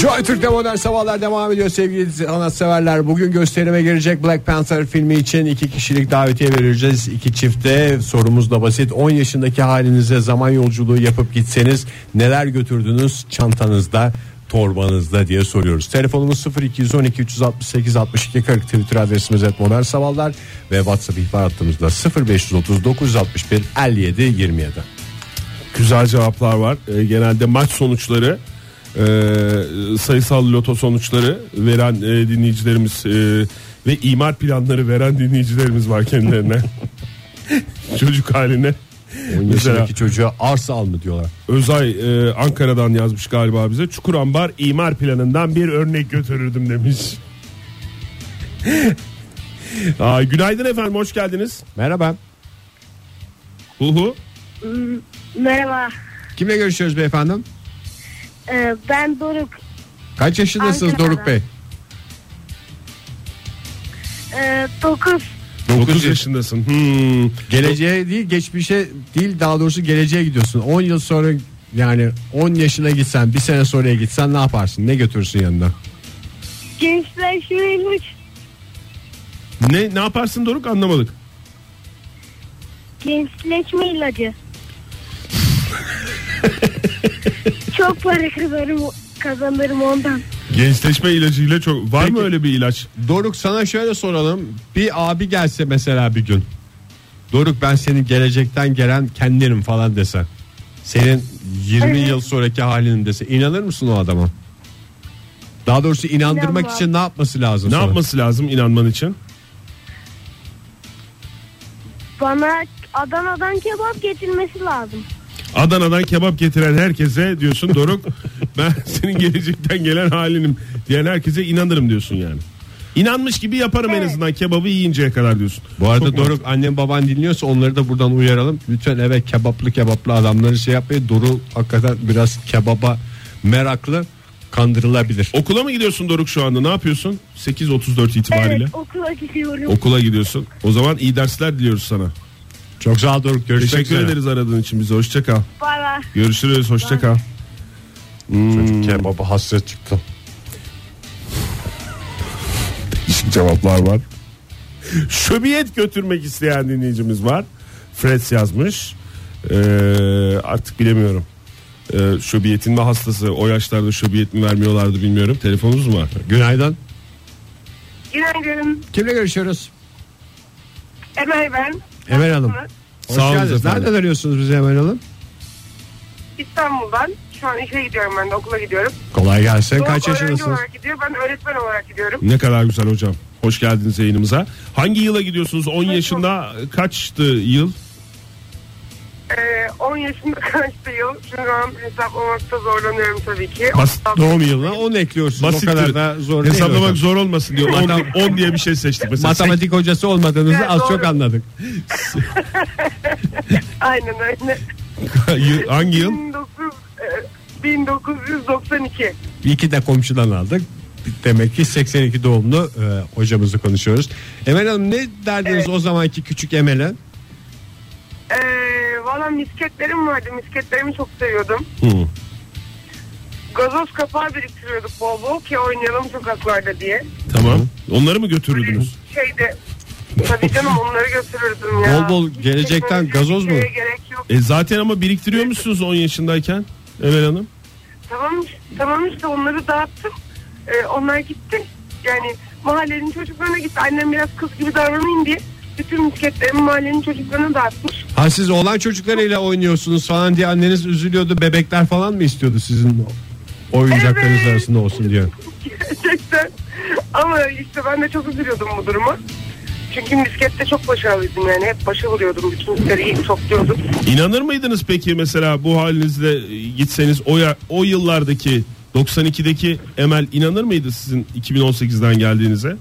Joy Türk'te modern sabahlar devam ediyor sevgili sanatseverler. Bugün gösterime girecek Black Panther filmi için iki kişilik davetiye vereceğiz. İki çifte sorumuz da basit. 10 yaşındaki halinize zaman yolculuğu yapıp gitseniz neler götürdünüz çantanızda? torbanızda diye soruyoruz. Telefonumuz 0212 368 62 40 Twitter adresimiz et modern sabahlar ve WhatsApp ihbar hattımızda 0530 961 57 27. Güzel cevaplar var. Ee, genelde maç sonuçları, e, sayısal loto sonuçları veren e, dinleyicilerimiz e, ve imar planları veren dinleyicilerimiz var kendilerine. Çocuk haline. 10 Mesela yaşındaki çocuğa arsa al mı diyorlar. Özay e, Ankara'dan yazmış galiba bize. Çukurambar imar planından bir örnek götürürdüm demiş. Aa, günaydın efendim hoş geldiniz. Merhaba. Hu hu. Merhaba. Kimle görüşüyoruz beyefendi? Ee, ben Doruk. Kaç yaşındasınız Ankara'dan. Doruk Bey? Ee, 9. 9 yaşındasın. Hmm. Geleceğe değil geçmişe değil daha doğrusu geleceğe gidiyorsun. 10 yıl sonra yani 10 yaşına gitsen bir sene sonraya gitsen ne yaparsın? Ne götürürsün yanında? Gençleşmeyi Ne ne yaparsın Doruk anlamadık. gençleşme ilacı. Çok para kazanırım, kazanırım ondan. Gençleşme ilacıyla çok var mı Peki. öyle bir ilaç? Doruk sana şöyle soralım. Bir abi gelse mesela bir gün. Doruk ben senin gelecekten gelen kendinim falan dese. Senin 20 Evet. yıl sonraki halinim dese inanır mısın o adama? Daha doğrusu inandırmak İnanmam. için ne yapması lazım Ne sana? yapması lazım inanman için? Bana Adana'dan kebap getirmesi lazım. Adana'dan kebap getiren herkese diyorsun Doruk ben senin gelecekten gelen halinim diyen herkese inanırım diyorsun yani. İnanmış gibi yaparım en azından kebabı yiyinceye kadar diyorsun. Bu arada Çok Doruk annem baban dinliyorsa onları da buradan uyaralım. Lütfen eve kebaplı kebaplı adamları şey yapmayın. Doruk hakikaten biraz kebaba meraklı kandırılabilir. Okula mı gidiyorsun Doruk şu anda ne yapıyorsun? 8.34 itibariyle. Evet okula gidiyorum. Okula gidiyorsun. O zaman iyi dersler diliyoruz sana. Çok sağ ol Doruk. Görüşmek Teşekkür üzere. ederiz aradığın için bize. Hoşça kal. Bay bay. Görüşürüz. Hoşça kal. Çocuk kebaba hasret çıktı. Değişik cevaplar var. Şöbiyet götürmek isteyen dinleyicimiz var. Fred yazmış. Ee, artık bilemiyorum. Ee, şöbiyetin mi hastası? O yaşlarda şöbiyet mi vermiyorlardı bilmiyorum. Telefonunuz mu var? Günaydın. Günaydın. Kimle görüşüyoruz? Emel ben. Emel Hanım. Hoş Sağ olun geldiniz. efendim. Nereden arıyorsunuz bizi Emel Hanım? İstanbul'dan. Şu an işe gidiyorum ben de okula gidiyorum. Kolay gelsin. Kaç Doğru öğrenci yaşındasınız? olarak gidiyor. Ben öğretmen olarak gidiyorum. Ne kadar güzel hocam. Hoş geldiniz yayınımıza. Hangi yıla gidiyorsunuz? 10 yaşında kaçtı yıl? Ee, 10 yaşında kaçtı yıl. Şu an hesaplamakta zorlanıyorum tabii ki. Bas- Doğum yılına 10 ekliyorsunuz. Basittir. O kadar da zor değil. Hesaplamak hocam. zor olmasın diyor. 10, Matem- 10 diye bir şey seçtik mesela. Matematik hocası olmadığınızı Evet, az doğru. çok anladık. Aynen öyle. Yıl- Hangi yıl? 19, e, 1992. İki de komşudan aldık. Demek ki 82 doğumlu e, hocamızı konuşuyoruz. Emel Hanım ne derdiniz Evet. o zamanki küçük Emel'e? Ee, Valla misketlerim vardı. Misketlerimi çok seviyordum. Hı. Gazoz kapağı biriktiriyorduk bol bol ki oynayalım sokaklarda diye. Tamam. Onları mı götürürdünüz? Şeyde tabii canım onları götürürdüm ya. Bol bol gelecekten gazoz mu? Gerek yok. E zaten ama biriktiriyor musunuz 10 yaşındayken? Emel Hanım. Tamam, tamam işte onları dağıttım. Ee, onlar gitti. Yani mahallenin çocuklarına gitti. Annem biraz kız gibi davranayım diye bütün misketlerimi mahallenin çocuklarına dağıtmış. Ha siz olan çocuklarıyla oynuyorsunuz falan diye anneniz üzülüyordu. Bebekler falan mı istiyordu sizin oyuncaklarınız Evet. arasında olsun diye? Gerçekten. Ama işte ben de çok üzülüyordum bu duruma. Çünkü miskette çok başarılıydım yani. Hep başa vuruyordum. Bütün iyi topluyordum. İnanır mıydınız peki mesela bu halinizle e, gitseniz o, ya, o yıllardaki 92'deki Emel inanır mıydı sizin 2018'den geldiğinize?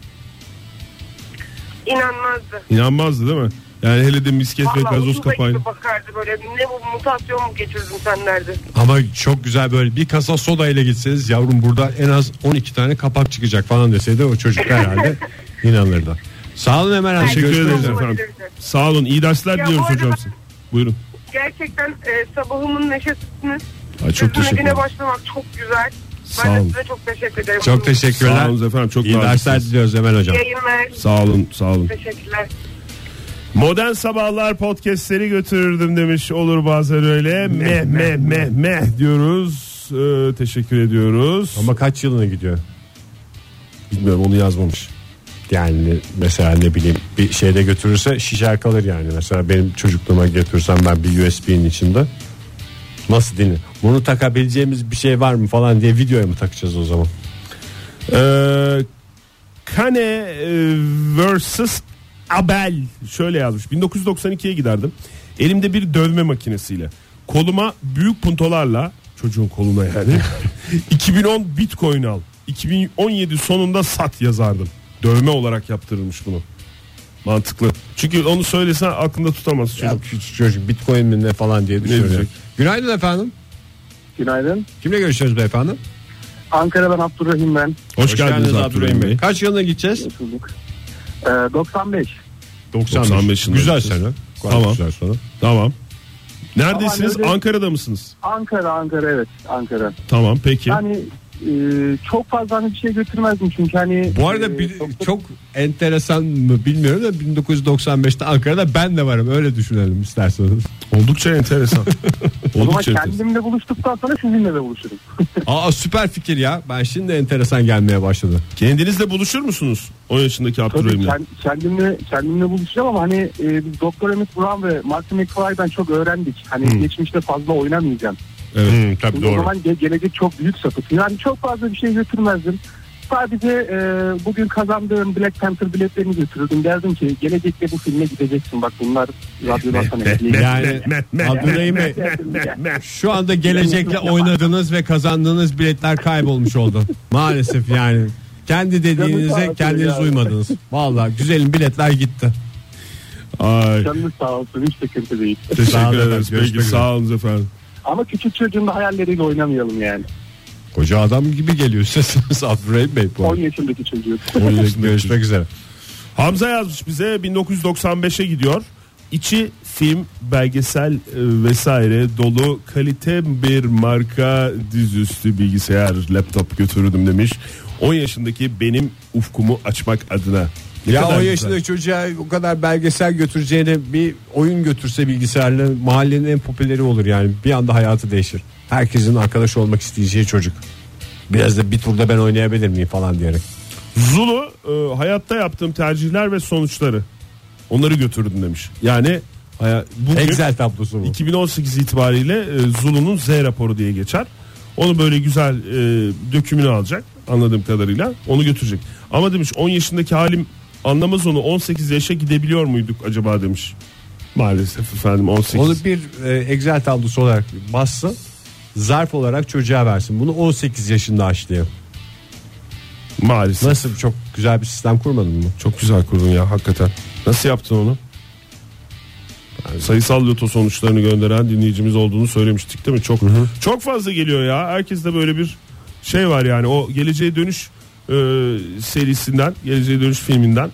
İnanmazdı. İnanmazdı değil mi? Yani hele de misket ve Vallahi gazoz ucuza kapağıyla. gibi bakardı böyle. Ne bu mutasyon mu geçirdin sen derdi. Ama çok güzel böyle bir kasa soda ile gitseniz yavrum burada en az 12 tane kapak çıkacak falan deseydi o çocuk herhalde inanırdı. Sağ olun Emel Hanım. Teşekkür ederiz üzere. efendim. Sağ olun iyi dersler Ya diliyoruz bu arada hocam ben- size. Buyurun. Gerçekten e, sabahımın neşesini Ay, çok teşekkür Güne ederim. başlamak çok güzel. Sağ Ben de olun. size çok teşekkür ederim. Çok teşekkürler. Sağ olun efendim çok İyi dersler diliyoruz Emel hocam. İyi yayınlar. Sağ olun sağ olun. Teşekkürler. Modern Sabahlar podcastleri götürürdüm demiş olur bazen öyle. Meh meh meh meh diyoruz. Ee, teşekkür ediyoruz. Ama kaç yılına gidiyor? bilmiyorum onu yazmamış. Yani mesela ne bileyim bir şeyde götürürse şişer kalır yani. Mesela benim çocukluğuma götürsem ben bir USB'nin içinde nasıl dinle? Bunu takabileceğimiz bir şey var mı falan diye videoya mı takacağız o zaman? Ee, Kane vs Abel şöyle yazmış. 1992'ye giderdim. Elimde bir dövme makinesiyle. Koluma büyük puntolarla çocuğun koluna yani 2010 Bitcoin al. 2017 sonunda sat yazardım. Dövme olarak yaptırılmış bunu. Mantıklı. Çünkü onu söylesen aklında tutamaz çocuk. Ya küçük çocuk bitcoin mi ne falan diye düşünüyor. diyecek? Günaydın efendim. Günaydın. Kimle görüşüyoruz beyefendi? Ankara'dan Abdurrahim ben. Hoş, geldiniz Abdurrahim Bey. Kaç yılına gideceğiz? Hoş bulduk. Ee, 95. 95. 95 yılına Güzel sene. Tamam. Güzel sene. Tamam. Neredesiniz? Ama öyle- Ankara'da mısınız? Ankara, Ankara evet Ankara. Tamam peki. Yani e, çok fazla hani bir şey götürmezdim çünkü hani. Bu arada e, bir, doktor- çok enteresan mı bilmiyorum da 1995'te Ankara'da ben de varım öyle düşünelim isterseniz. Oldukça enteresan. O zaman Oldukça enteresan. kendimle buluştuktan sonra sizinle de buluşurum. Aa süper fikir ya. Ben şimdi enteresan gelmeye başladı. Kendinizle buluşur musunuz? 10 yaşındaki Tabii Abdurrahim'le. kend- kendimle, kendimle buluşacağım ama hani e, biz Doktor Emmett Brown ve Martin McFly'dan çok öğrendik. Hani geçmişte fazla oynamayacağım. Evet. tabii O zaman ge- gelecek çok büyük sapık. Yani çok fazla bir şey götürmezdim. Sadece e, bugün kazandığım Black Panther biletlerini götürürdüm. Derdim ki gelecekte bu filme gideceksin. Bak bunlar radyodan sana. Yani Abdurrahim Bey şu anda gelecekle oynadınız ve kazandığınız biletler kaybolmuş oldu. Maalesef yani. Kendi dediğinize kendiniz uymadınız. Vallahi güzelim biletler gitti. Ay. Canınız sağ olsun hiç sıkıntı değil. Teşekkür ederiz. sağ olun efendim. Ama küçük çocuğun da hayalleriyle oynamayalım yani. Koca adam gibi geliyor sesiniz Abdurrahim Bey. bu 10 arada. yaşındaki çocuk. Görüşmek üzere. Hamza yazmış bize 1995'e gidiyor. İçi film, belgesel e, vesaire dolu kalite bir marka dizüstü bilgisayar, laptop götürürdüm demiş. 10 yaşındaki benim ufkumu açmak adına. Ne Ya kadar 10 güzel. yaşındaki çocuğa o kadar belgesel götüreceğine bir oyun götürse bilgisayarla mahallenin en popüleri olur yani. Bir anda hayatı değişir. Herkesin arkadaş olmak isteyeceği çocuk. Biraz da bir turda ben oynayabilir miyim falan diyerek. Zulu e, hayatta yaptığım tercihler ve sonuçları. Onları götürdüm demiş. Yani bugün Excel tablosu bu. 2018 itibariyle e, Zulu'nun Z raporu diye geçer. Onu böyle güzel e, dökümünü alacak anladığım kadarıyla onu götürecek. Ama demiş 10 yaşındaki halim anlamaz onu 18 yaşa gidebiliyor muyduk acaba demiş. Maalesef efendim 18. Onu bir e, Excel tablosu olarak bassın. Zarf olarak çocuğa versin. Bunu 18 yaşında açlıyor. Maalesef. Nasıl çok güzel bir sistem kurmadın mı? Çok güzel kurdun ya hakikaten. Nasıl yaptın onu? sayısal loto sonuçlarını gönderen dinleyicimiz olduğunu söylemiştik değil mi? Çok çok fazla geliyor ya. Herkeste böyle bir şey var yani o geleceğe dönüş e, serisinden, geleceğe dönüş filminden.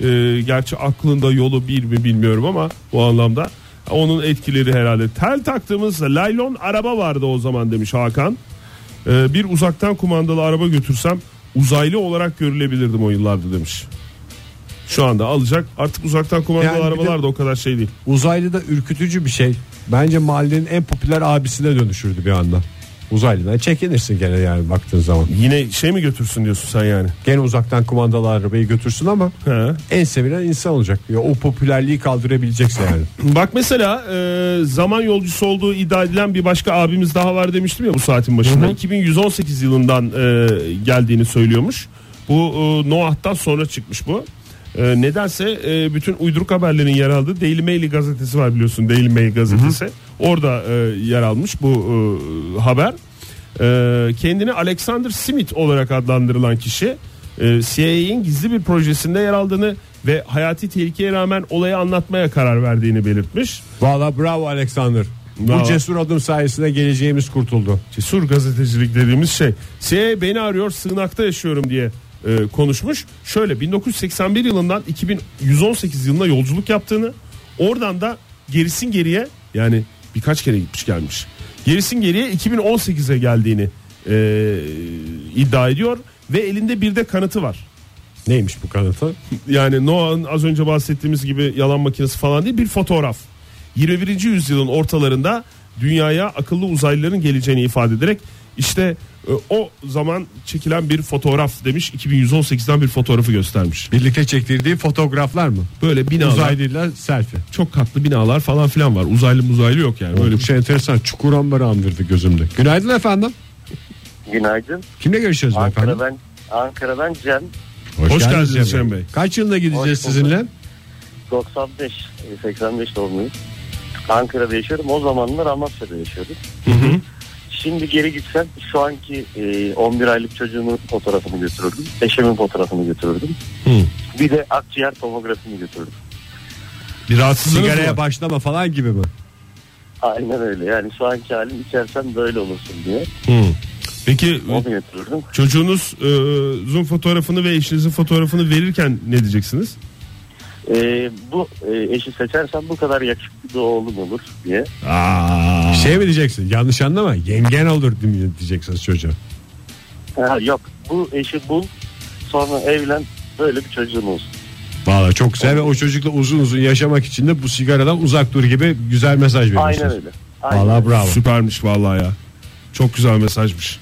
E, gerçi aklında yolu bir mi bilmiyorum ama o anlamda onun etkileri herhalde. Tel taktığımız laylon araba vardı o zaman demiş Hakan. E, bir uzaktan kumandalı araba götürsem uzaylı olarak görülebilirdim o yıllarda demiş. Şu anda alacak artık uzaktan kumandalı Yani arabalar da o kadar şey değil. Uzaylı da ürkütücü bir şey. Bence mahallenin en popüler abisine dönüşürdü bir anda. Uzaylıdan çekinirsin gene yani baktığın zaman. Yine şey mi götürsün diyorsun sen yani? Gene uzaktan kumandalı arabayı götürsün ama He. en sevilen insan olacak. Ya o popülerliği kaldırabilecekse yani. Bak mesela e, zaman yolcusu olduğu iddia edilen bir başka abimiz daha var demiştim ya bu saatin başında. 2118 yılından e, geldiğini söylüyormuş. Bu e, Noah'tan sonra çıkmış bu. E, nedense e, bütün uyduruk haberlerin yer aldığı Daily Mail gazetesi var biliyorsun Daily Mail gazetesi. Orada e, yer almış bu e, haber. E, kendini Alexander Smith olarak adlandırılan kişi e, CIA'in gizli bir projesinde yer aldığını ve hayati tehlikeye rağmen olayı anlatmaya karar verdiğini belirtmiş. Valla bravo Alexander. Bravo. Bu cesur adım sayesinde geleceğimiz kurtuldu. Cesur gazetecilik dediğimiz şey. CIA beni arıyor sığınakta yaşıyorum diye e, konuşmuş. Şöyle 1981 yılından 2118 yılına yolculuk yaptığını oradan da gerisin geriye yani birkaç kere gitmiş gelmiş. Gerisin geriye 2018'e geldiğini e, iddia ediyor ve elinde bir de kanıtı var. Neymiş bu kanıtı? Yani Noah'ın az önce bahsettiğimiz gibi yalan makinesi falan değil bir fotoğraf. 21. yüzyılın ortalarında dünyaya akıllı uzaylıların geleceğini ifade ederek işte e, o zaman çekilen bir fotoğraf demiş 2118'den bir fotoğrafı göstermiş. Birlikte çektirdiği fotoğraflar mı? Böyle binalar Uzaylıyla selfie. çok katlı binalar falan filan var. Uzaylı muzaylı yok yani. Böyle bir şey enteresan. Çukur ambarı andırdı gözümde. Günaydın efendim. Günaydın. Kimle görüşüyoruz efendim? Ankara'dan Ankara'dan Cem Hoş geldiniz Cem Cem Bey. Kaç yılında gideceğiz Hoş sizinle? 95 85 doğumluyum. Ankara'da yaşıyorum. O zamanlar Amasya'da yaşıyordum. Şimdi geri gitsem şu anki e, 11 aylık çocuğumun fotoğrafını götürürdüm. Eşimin fotoğrafını götürürdüm. Bir de akciğer tomografini götürürdüm. Bir rahatsızlığınız Sigaraya var. başlama falan gibi mi? Aynen öyle. Yani şu anki halim içersen böyle olursun diye. Peki Onu götürürdüm. çocuğunuz e, zoom fotoğrafını ve eşinizin fotoğrafını verirken ne diyeceksiniz? E, bu e, eşi seçersen bu kadar yakışıklı bir oğlum olur diye. Aa. Şey mi diyeceksin? Yanlış anlama. Yengen olur diyeceksiniz çocuğa. Ha, yok bu eşi bul sonra evlen böyle bir çocuğun olsun. Valla çok güzel ve o çocukla uzun uzun yaşamak için de bu sigaradan uzak dur gibi güzel mesaj veriyorsunuz. Aynen öyle. Aynen Valla bravo. Süpermiş vallahi ya. Çok güzel mesajmış.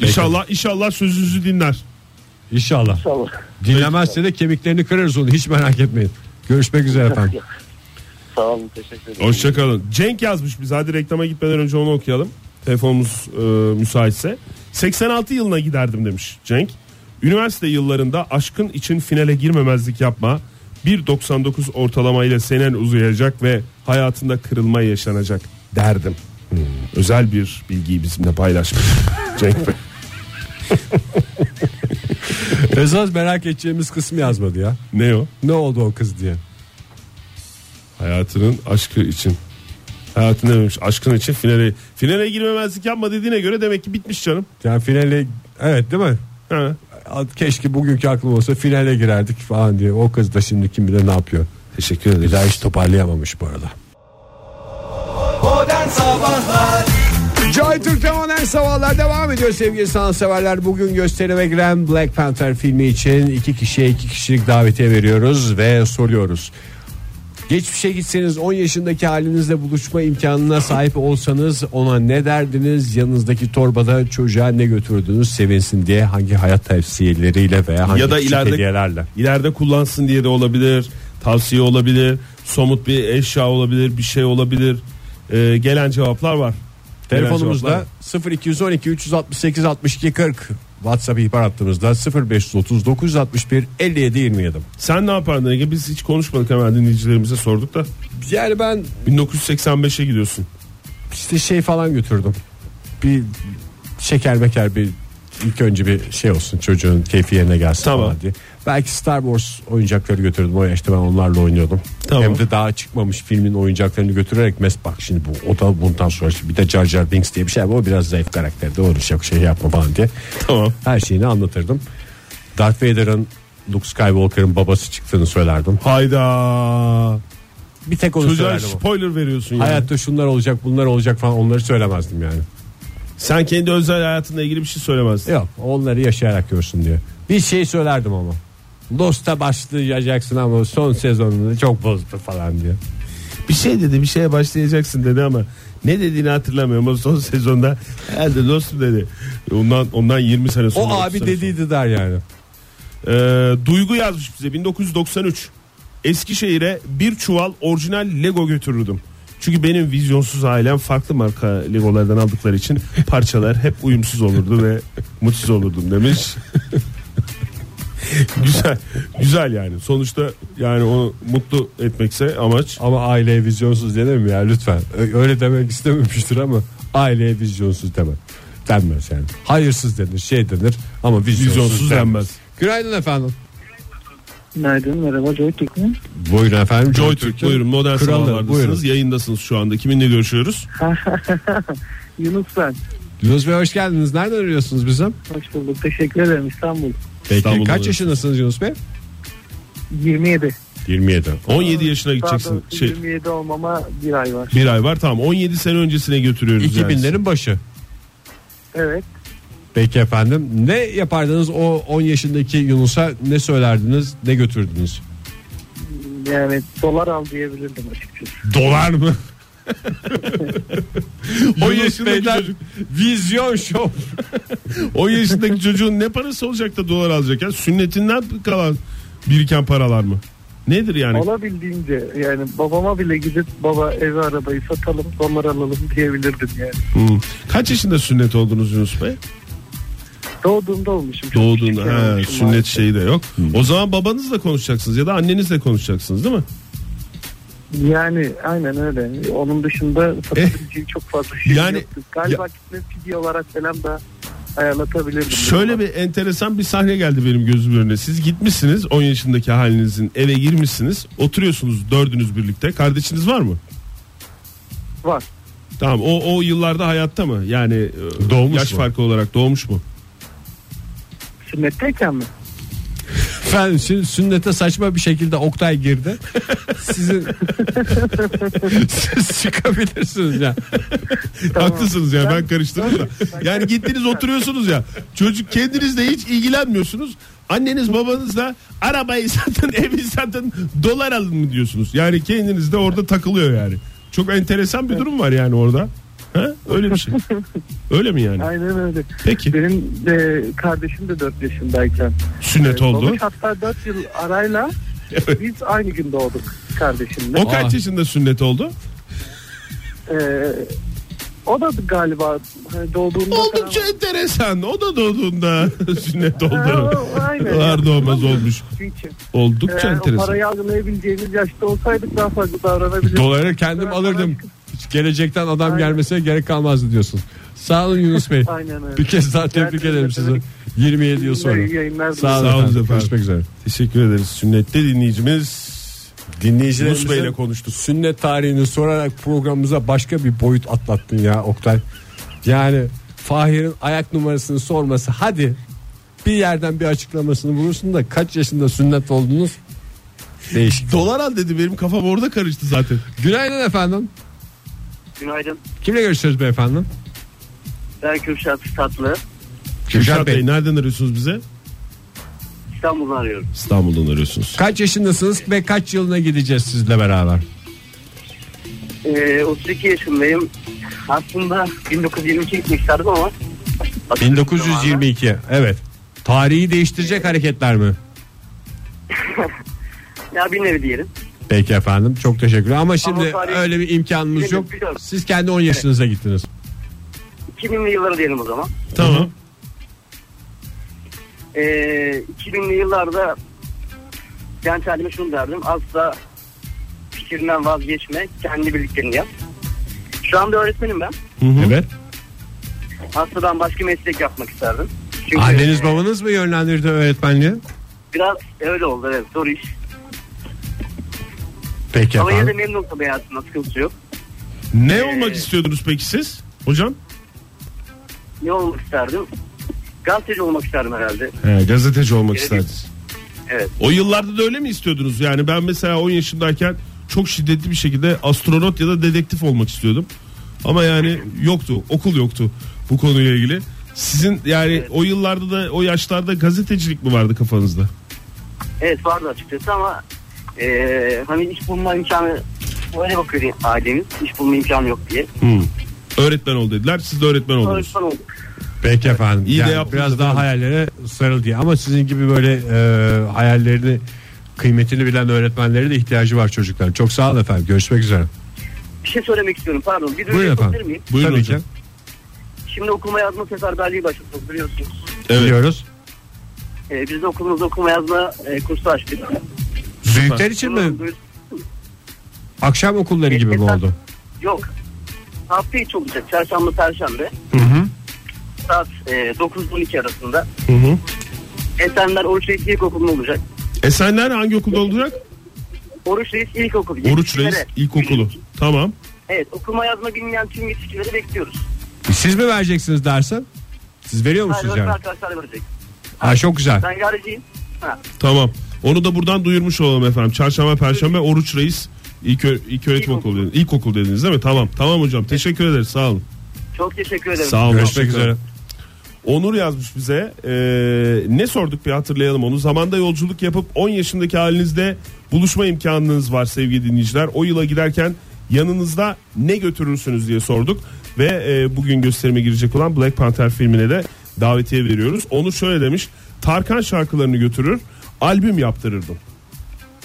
İnşallah inşallah sözünüzü dinler. İnşallah. İnşallah. Dinlemezse de kemiklerini kırarız onu hiç merak etmeyin. Görüşmek üzere efendim. Sağ olun teşekkür ederim. Hoşçakalın. Cenk yazmış biz. Hadi reklama gitmeden önce onu okuyalım. Telefonumuz e, müsaitse. 86 yılına giderdim demiş Cenk. Üniversite yıllarında aşkın için finale girmemezlik yapma. 1.99 ortalamayla senen uzayacak ve hayatında kırılma yaşanacak derdim. Hmm, Özel bir bilgiyi bizimle paylaşmış Cenk Bey. Esas merak edeceğimiz kısmı yazmadı ya. Ne o? Ne oldu o kız diye. Hayatının aşkı için. Hayatın dememiş aşkın için finale finale girmemezlik yapma dediğine göre demek ki bitmiş canım. Yani finale evet değil mi? Ha. Keşke bugünkü aklım olsa finale girerdik falan diye. O kız da şimdi kim bilir ne yapıyor. Teşekkür Bir ederiz. daha hiç toparlayamamış bu arada. Joy Türk'te modern sabahlar devam ediyor sevgili sanatseverler. Bugün gösterime giren Black Panther filmi için iki kişiye iki kişilik davetiye veriyoruz ve soruyoruz. Geçmişe gitseniz 10 yaşındaki halinizle buluşma imkanına sahip olsanız ona ne derdiniz? Yanınızdaki torbada çocuğa ne götürdünüz sevinsin diye hangi hayat tavsiyeleriyle veya hangi Ya da ileride- hediyelerle? İleride kullansın diye de olabilir. Tavsiye olabilir. Somut bir eşya olabilir. Bir şey olabilir. Ee, gelen cevaplar var. Telefonumuzda cevaplar var. 0212 368 62 40 WhatsApp ihbar hattımızda 0530 961 57 27. Sen ne yapardın Ege? Biz hiç konuşmadık hemen dinleyicilerimize sorduk da. Yani ben 1985'e gidiyorsun. işte şey falan götürdüm. Bir şeker meker bir ilk önce bir şey olsun çocuğun keyfi yerine gelsin Tamam. falan diye. Belki Star Wars oyuncakları götürdüm o yaşta ben onlarla oynuyordum. Tamam. Hem de daha çıkmamış filmin oyuncaklarını götürerek mes bak şimdi bu o da bundan sonra bir de Jar Jar Binks diye bir şey var o biraz zayıf karakterdi onu çok şey yapma falan diye. Tamam. Her şeyini anlatırdım. Darth Vader'ın Luke Skywalker'ın babası çıktığını söylerdim. Hayda. Bir tek onu Çocuğa söylerdim. spoiler veriyorsun yani. Hayatta şunlar olacak bunlar olacak falan onları söylemezdim yani. Sen kendi özel hayatınla ilgili bir şey söylemezdin. Yok onları yaşayarak görsün diye. Bir şey söylerdim ama. Dost'a başlayacaksın ama son sezonunu çok bozdu falan diye. Bir şey dedi bir şeye başlayacaksın dedi ama ne dediğini hatırlamıyorum ama son sezonda herhalde dostum dedi. Ondan ondan 20 sene sonra. O 30 abi dediydi der yani. Ee, Duygu yazmış bize 1993. Eskişehir'e bir çuval orijinal Lego götürürdüm. Çünkü benim vizyonsuz ailem farklı marka Legolardan aldıkları için parçalar hep uyumsuz olurdu ve mutsuz olurdum demiş. güzel güzel yani sonuçta yani onu mutlu etmekse amaç Ama aileye vizyonsuz mi ya lütfen. Öyle demek istememiştir ama aileye vizyonsuz deme. Denmez yani. Hayırsız denir şey denir ama vizyonsuz, vizyonsuz denmez. Günaydın efendim. Günaydın merhaba Joy Türk mü? Buyurun efendim. Joy Türk buyurun modern Kralı, sabahlardasınız buyurun. yayındasınız şu anda kiminle görüşüyoruz Yunus ben. Yunus Bey hoş geldiniz. Nereden arıyorsunuz bizim? Hoş bulduk. Teşekkür ederim İstanbul. Peki İstanbul'da kaç da. yaşındasınız Yunus Bey? 27. 27. 17 yaşına gideceksin. doğrusu Şey 27 olmama bir ay var. bir ay var tamam 17 sene öncesine götürüyoruz yani. 2000'lerin başı. Evet. Peki efendim. Ne yapardınız o 10 yaşındaki Yunus'a ne söylerdiniz ne götürdünüz? Yani dolar al diyebilirdim açıkçası. Dolar mı? 10 Yunus yaşındaki çocuk vizyon şov. 10 yaşındaki çocuğun ne parası olacak da dolar alacak ya? Sünnetinden kalan biriken paralar mı? Nedir yani? Olabildiğince yani babama bile gidip baba evi arabayı satalım dolar alalım diyebilirdim yani. Hmm. Kaç yaşında sünnet oldunuz Yunus Bey? Doğduğumda olmuşum. çok Doğduğunda küçükken ha, olmuşum sünnet maalesef. şeyi de yok. O zaman babanızla konuşacaksınız ya da annenizle konuşacaksınız değil mi? Yani aynen öyle. Onun dışında satabileceğim çok fazla şey Eh, yani- yoktu. Galiba gitme fidye olarak falan da ayarlatabilirdim. Şöyle bir enteresan bir sahne geldi benim gözümün önüne. Siz gitmişsiniz 10 yaşındaki halinizin eve girmişsiniz. Oturuyorsunuz dördünüz birlikte. Kardeşiniz var mı? Var. Tamam o, o yıllarda hayatta mı? Yani e, Doğmuş yaş mu? farkı olarak doğmuş mu? Sünnetteyken mi? Efendim sünnete saçma bir şekilde Oktay girdi. Sizin siz çıkabilirsiniz ya. Haklısınız ya ben karıştırdım da. Yani gittiniz oturuyorsunuz ya. Çocuk kendinizle hiç ilgilenmiyorsunuz. Anneniz babanız da arabayı satın evi satın dolar alın mı diyorsunuz. Yani kendiniz de orada takılıyor yani. Çok enteresan bir durum var yani orada. Ha? Öyle bir şey. Öyle mi yani? Aynen öyle. Peki. Benim de kardeşim de 4 yaşındayken. Sünnet Ee, oldu. babam hatta 4 yıl arayla Evet. biz aynı gün doğduk kardeşimle. O kaç Aa. yaşında sünnet oldu? Ee, o da galiba hani doğduğunda Oldukça falan- enteresan. O da doğduğunda sünnet oldu. o- aynen. Doğar doğmaz olmuş. Çünkü Oldukça o enteresan. parayı algılayabileceğimiz yaşta olsaydık daha farklı davranabilirdik. Doları kendim alırdım. Hiç gelecekten adam Aynen. gelmesine gerek kalmazdı diyorsun. Sağ olun Yunus Bey. Aynen öyle. Bir kez daha tebrik Gerçekten ederim sizi. tebrik- 27 yıl sonra. Yayınlar Sağ olun, Sağ olun efendim. Görüşmek üzere. Teşekkür ederiz. Sünnette dinleyicimiz Dinleyicilerimizin Yunus Bey'le konuştuk. Sünnet tarihini sorarak programımıza başka bir boyut atlattın ya Oktay. Yani Fahir'in ayak numarasını sorması hadi bir yerden bir açıklamasını bulursun da kaç yaşında sünnet oldunuz? Değişik. Dolar al dedi benim kafam orada karıştı zaten. Günaydın efendim. Günaydın. Kimle görüşüyoruz beyefendi? Ben Kürşat Tatlı. Kürşat Bey nereden arıyorsunuz bize? İstanbul'dan arıyorum. İstanbul'dan arıyorsunuz. Kaç yaşındasınız ve kaç yılına gideceğiz sizle beraber? Ee, 32 yaşındayım. Aslında 1922 gitmek isterdim ama 1922. Evet. Tarihi değiştirecek hareketler mi? Ya bir nevi diyelim. Peki efendim çok teşekkürler ama şimdi Ama tarih- öyle bir imkanımız yok. biliyorum. Siz kendi 10 yaşınıza gittiniz. 2000'li yılları diyelim o zaman. Tamam. Ee, 2000'li yıllarda genç halime şunu derdim. Asla fikrinden vazgeçme. Kendi bildiklerini yap. Şu anda öğretmenim ben. Evet. Aslında ben başka meslek yapmak isterdim. Çünkü Anneniz e, babanız mı yönlendirdi öğretmenliğe? Biraz öyle oldu evet zor iş. Peki Ama yine de memnun tabii hayatımda sıkıntı yok. Ne olmak istiyordunuz peki siz? Hocam? Ne olmak isterdim? Gazeteci olmak isterdim herhalde. He, gazeteci olmak Evet. isterdiniz. Evet. O yıllarda da öyle mi istiyordunuz? Yani ben mesela 10 yaşındayken çok şiddetli bir şekilde astronot ya da dedektif olmak istiyordum. Ama yani yoktu. Okul yoktu bu konuyla ilgili. Sizin yani o yıllarda da o yaşlarda gazetecilik mi vardı kafanızda? Evet vardı açıkçası ama eee hani iş bulma imkanı öyle bakıyor ailemiz. İş bulma imkanı yok diye. Öğretmen ol dediler. Siz de öğretmen oldunuz. Öğretmen olduk. Peki efendim. İyi de Yani yaptınız biraz daha hayallere sarıl diye. Ama sizin gibi böyle e, hayallerini kıymetini bilen öğretmenlere de ihtiyacı var çocuklar. Çok sağ olun efendim. Görüşmek üzere. Bir şey söylemek istiyorum pardon. Bir Buyurun efendim. miyim? Buyurun Tabii hocam. ki. Şimdi okuma yazma seferberliği başlattık biliyorsunuz. Evet. Biliyoruz. Ee, biz de okulumuzda okuma yazma e, kursu açtık. Büyükler için mi? Akşam okulları gibi mi oldu? Yok. Hafta içi olacak. Çarşamba, Perşembe. Hı hı. Saat e, 9-12 arasında. Hı hı. Esenler Oruç Reis İlkokulu'nda olacak. Esenler hangi okulda olacak? Oruç Reis İlkokulu. Oruç Reis İlkokulu. Tamam. Evet okuma yazma bilmeyen tüm yetişkinleri bekliyoruz. Siz mi vereceksiniz dersi? Siz veriyor Hayır, musunuz öğretmen yani? arkadaşlar verecek. Ha çok güzel. Ben yarıcıyım. Ha. Tamam. Onu da buradan duyurmuş olalım efendim. Çarşamba, Perşembe Oruç Reis İlk, ilk öğretim okulu dediniz. İlkokul dediniz değil mi? Tamam. Tamam hocam. Teşekkür ederiz. Sağ olun. Çok teşekkür ederim. Sağ olun. Görüşmek üzere. Onur yazmış bize. Ee, ne sorduk bir hatırlayalım onu. Zamanda yolculuk yapıp 10 yaşındaki halinizde buluşma imkanınız var sevgili dinleyiciler. O yıla giderken yanınızda ne götürürsünüz diye sorduk. Ve e, bugün gösterime girecek olan Black Panther filmine de davetiye veriyoruz. Onur şöyle demiş. Tarkan şarkılarını götürür, albüm yaptırırdım.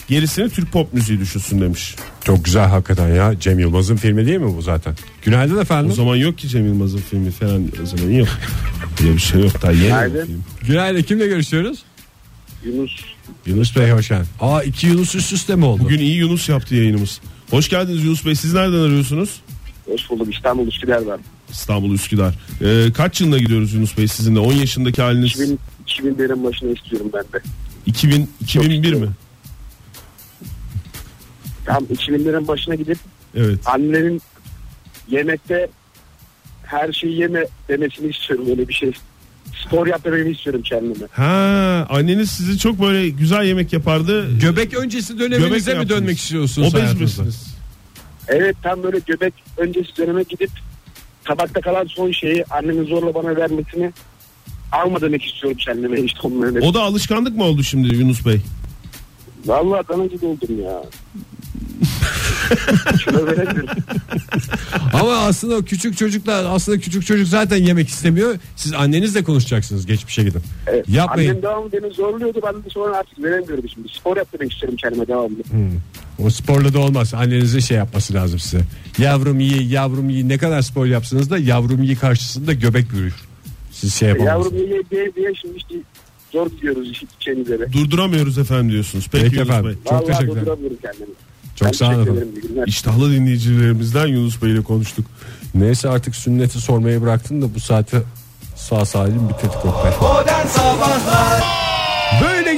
Gerisini Türk pop müziği düşünsün demiş. Çok güzel hakikaten ya. Cem Yılmaz'ın filmi değil mi bu zaten? Günaydın O efendim. zaman yok ki Cem Yılmaz'ın filmi falan o zaman yok. Böyle bir şey yok daha yeni Günaydın. film. Günaydın kimle görüşüyoruz? Yunus. Yunus Bey hoş geldin. Aa iki Yunus üst üste mi oldu? Bugün iyi Yunus yaptı yayınımız. Hoş geldiniz Yunus Bey. Siz nereden arıyorsunuz? Hoş bulduk. İstanbul Üsküdar ben. İstanbul Üsküdar. Ee, kaç yılında gidiyoruz Yunus Bey sizinle? 10 yaşındaki haliniz 2000, 2000'lerin başına istiyorum ben de. 2000 2001 mi? Tam 2000'lerin başına gidip Evet. annenin yemekte her şeyi yeme demesini istiyorum öyle bir şey. Spor yap dememi istiyorum kendime. Ha, anneniz sizi çok böyle güzel yemek yapardı. Göbek öncesi döneminize Göbek mi yaptınız. dönmek istiyorsunuz Obez misiniz? Evet tam böyle göbek öncesi döneme gidip tabakta kalan son şeyi annemin zorla bana vermesini alma demek istiyorum kendime işte onların. O da alışkanlık mı oldu şimdi Yunus Bey? Vallahi danacı oldum ya. Ama aslında o küçük çocuklar aslında küçük çocuk zaten yemek istemiyor. Siz annenizle konuşacaksınız geçmişe gidin. Evet. Yapmayın. Annem devamlı beni zorluyordu. Ben de sonra artık veremiyorum şimdi. Spor yaptırmak istiyorum kendime devamlı. O sporla da olmaz. Annenizin şey yapması lazım size. Yavrum iyi, yavrum iyi. Ne kadar spor yapsanız da yavrum iyi karşısında göbek büyür. Siz şey yapamazsınız. Yavrum ye diye diye şimdi işte zor gidiyoruz iş içenizlere. Durduramıyoruz efendim diyorsunuz. Peki, Peki Yunus efendim. Bey. Çok Vallahi teşekkürler. durduramıyorum kendimi. Çok Ben sağ olun teşekkür efendim. İştahlı dinleyicilerimizden Yunus Bey ile konuştuk. Neyse artık sünneti sormayı bıraktın da bu saati sağ salim bitirdik Oktay. Böyle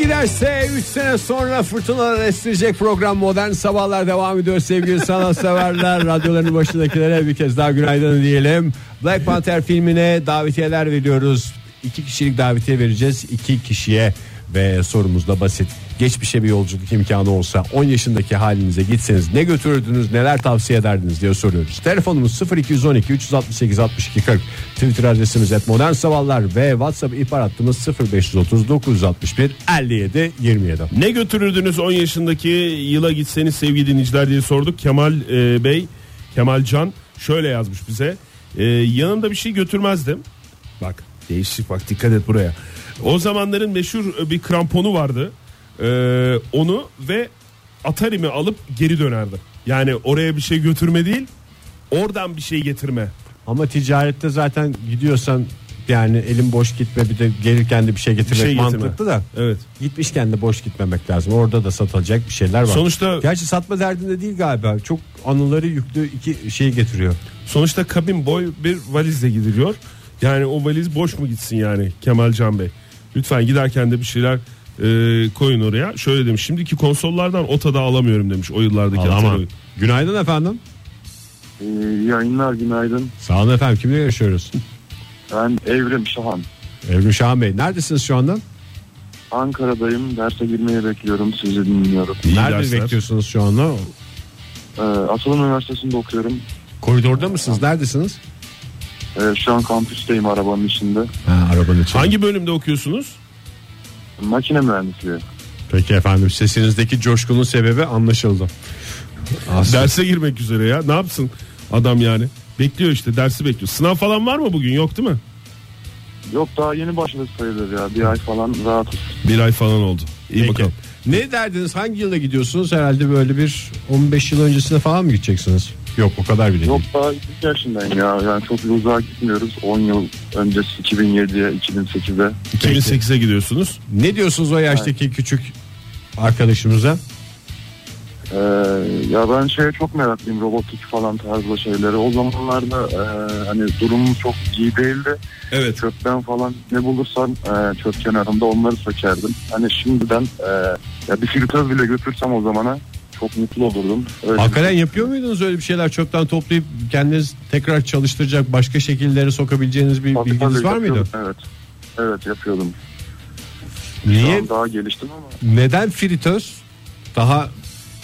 giderse 3 sene sonra fırtınalar estirecek program Modern Sabahlar devam ediyor sevgili sanatseverler. Radyoların başındakilere bir kez daha günaydın diyelim. Black Panther filmine davetiyeler veriyoruz. İki kişilik davetiye vereceğiz. iki kişiye ve sorumuz da basit. Geçmişe bir yolculuk imkanı olsa 10 yaşındaki halinize gitseniz ne götürürdünüz neler tavsiye ederdiniz diye soruyoruz. Telefonumuz 0212 368 62 40 Twitter adresimiz et modern sabahlar ve WhatsApp ihbar hattımız 0530 961 57 27. Ne götürürdünüz 10 yaşındaki yıla gitseniz sevgili dinleyiciler diye sorduk. Kemal e, Bey, Kemal Can şöyle yazmış bize. E, yanımda bir şey götürmezdim. Bak değişik bak dikkat et buraya. O zamanların meşhur e, bir kramponu vardı. E, onu ve Atari'mi alıp geri dönerdi. Yani oraya bir şey götürme değil oradan bir şey getirme. Ama ticarette zaten gidiyorsan yani elin boş gitme bir de gelirken de bir şey getirmek şey getirme. mantıklı da. Evet. Gitmişken de boş gitmemek lazım. Orada da satılacak bir şeyler var. Sonuçta- Gerçi satma derdinde değil galiba. Çok anıları yüklü iki şey getiriyor. Sonuçta kabin boy bir valizle gidiliyor. Yani o valiz boş mu gitsin yani Kemal Can Bey? Lütfen giderken de bir şeyler e, koyun oraya. Şöyle demiş şimdiki konsollardan o tadı alamıyorum demiş o yıllardaki Alamam. Günaydın efendim. Ee, yayınlar günaydın. Sağ olun efendim. Kimle görüşüyoruz? Ben Evrim Şahan. Evrim Şahan Bey. Neredesiniz şu anda? Ankara'dayım. Derse girmeyi bekliyorum. Sizi dinliyorum. İyi Nerede dersler. bekliyorsunuz şu anda? Ee, Atılım Üniversitesi'nde okuyorum. Koridorda mısınız? Neredesiniz? Ee, şu an kampüsteyim arabanın içinde. Ha, arabanın içinde. Hangi bölümde okuyorsunuz? Makine mühendisliği. Peki efendim sesinizdeki coşkunun sebebi anlaşıldı. Aslında Derse girmek üzere ya. Ne yapsın adam yani? Bekliyor işte dersi bekliyor. Sınav falan var mı bugün? Yok değil mi? Yok daha yeni başladık sayılır ya. Bir ay falan rahatız. Bir ay falan oldu. İyi Peki. bakalım. Ne derdiniz? Hangi yılda gidiyorsunuz? Herhalde böyle bir 15 yıl öncesine falan mı gideceksiniz? Yok o kadar bile Yok değil. daha 2 yaşındayım ya. Yani çok uzağa gitmiyoruz. 10 yıl öncesi 2007'ye 2008'e. 2008'e gidiyorsunuz. Ne diyorsunuz o yaştaki küçük arkadaşımıza? Ee, ya ben şeye çok meraklıyım robotik falan tarzı şeyleri. O zamanlarda e, hani durumum çok iyi değildi. Evet. Çöpten falan ne bulursam e, çöp kenarında onları sökerdim. Hani şimdiden e, ya bir filtre bile götürsem o zamana çok mutlu olurdum. Öyle Hakikaten yapıyor muydunuz öyle bir şeyler çoktan toplayıp kendiniz tekrar çalıştıracak başka şekillere sokabileceğiniz bir Tabii, bilginiz tabii var mıydı? yapıyordum, Evet. Evet yapıyordum. Şu Niye? an daha geliştim ama Neden fritöz? Daha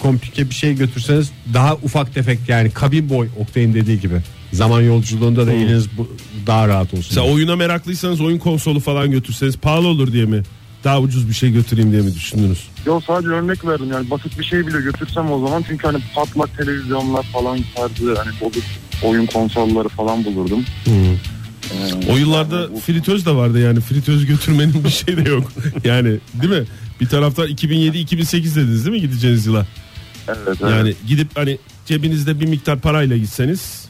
komplike bir şey götürseniz daha ufak tefek yani kabin boy Oktay'ın dediği gibi. Zaman yolculuğunda da eliniz bu, daha rahat olsun. Mesela oyuna meraklıysanız oyun konsolu falan götürseniz pahalı olur diye mi? Daha ucuz bir şey götüreyim diye mi düşündünüz? Yo sadece örnek verdim yani basit bir şey bile götürsem o zaman çünkü hani patlak televizyonlar falan tarzı hani bozuk oyun konsolları falan bulurdum. Ee, O yıllarda yani bu- fritöz de vardı yani fritöz götürmenin bir şey de yok. Yani değil mi? Bir taraftan 2007-2008 dediniz değil mi gideceğiniz yıla? evet, evet. Yani gidip hani cebinizde bir miktar parayla gitseniz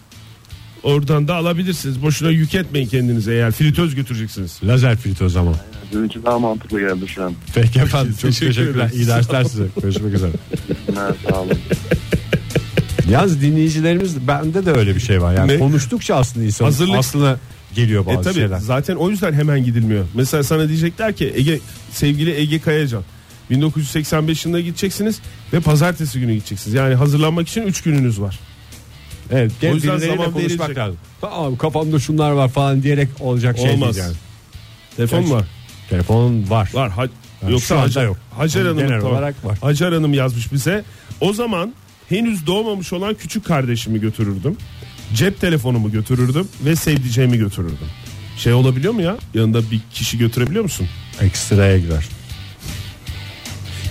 oradan da alabilirsiniz. Boşuna yük etmeyin kendinize eğer fritöz götüreceksiniz. Lazer fritöz ama. Bizimki daha mantıklı geldi şu an. Peki efendim çok Teşekkür teşekkürler. ederiz. İyi dersler size. Görüşmek üzere. Evet, sağ olun. Yalnız dinleyicilerimiz bende de öyle bir şey var. Yani Ne? konuştukça aslında insan Hazırlık- aslına geliyor E bazı tabi şeyler. zaten o yüzden hemen gidilmiyor. Mesela sana diyecekler ki Ege sevgili Ege Kayacan 1985 yılında gideceksiniz ve pazartesi günü gideceksiniz. Yani hazırlanmak için 3 gününüz var. Evet, O yüzden zaman konuşmak lazım. Tamam kafamda şunlar var falan diyerek olacak şey Olmaz. değil yani. Telefon var. Telefon var. Var. Ha- Yani yoksa Hacer, yok. Hacer Hanım genel tamam. olarak var. Hacer Hanım yazmış bize. O zaman henüz doğmamış olan küçük kardeşimi götürürdüm. Cep telefonumu götürürdüm ve sevdiceğimi götürürdüm. Şey olabiliyor mu ya? Yanında bir kişi götürebiliyor musun? Ekstraya girer.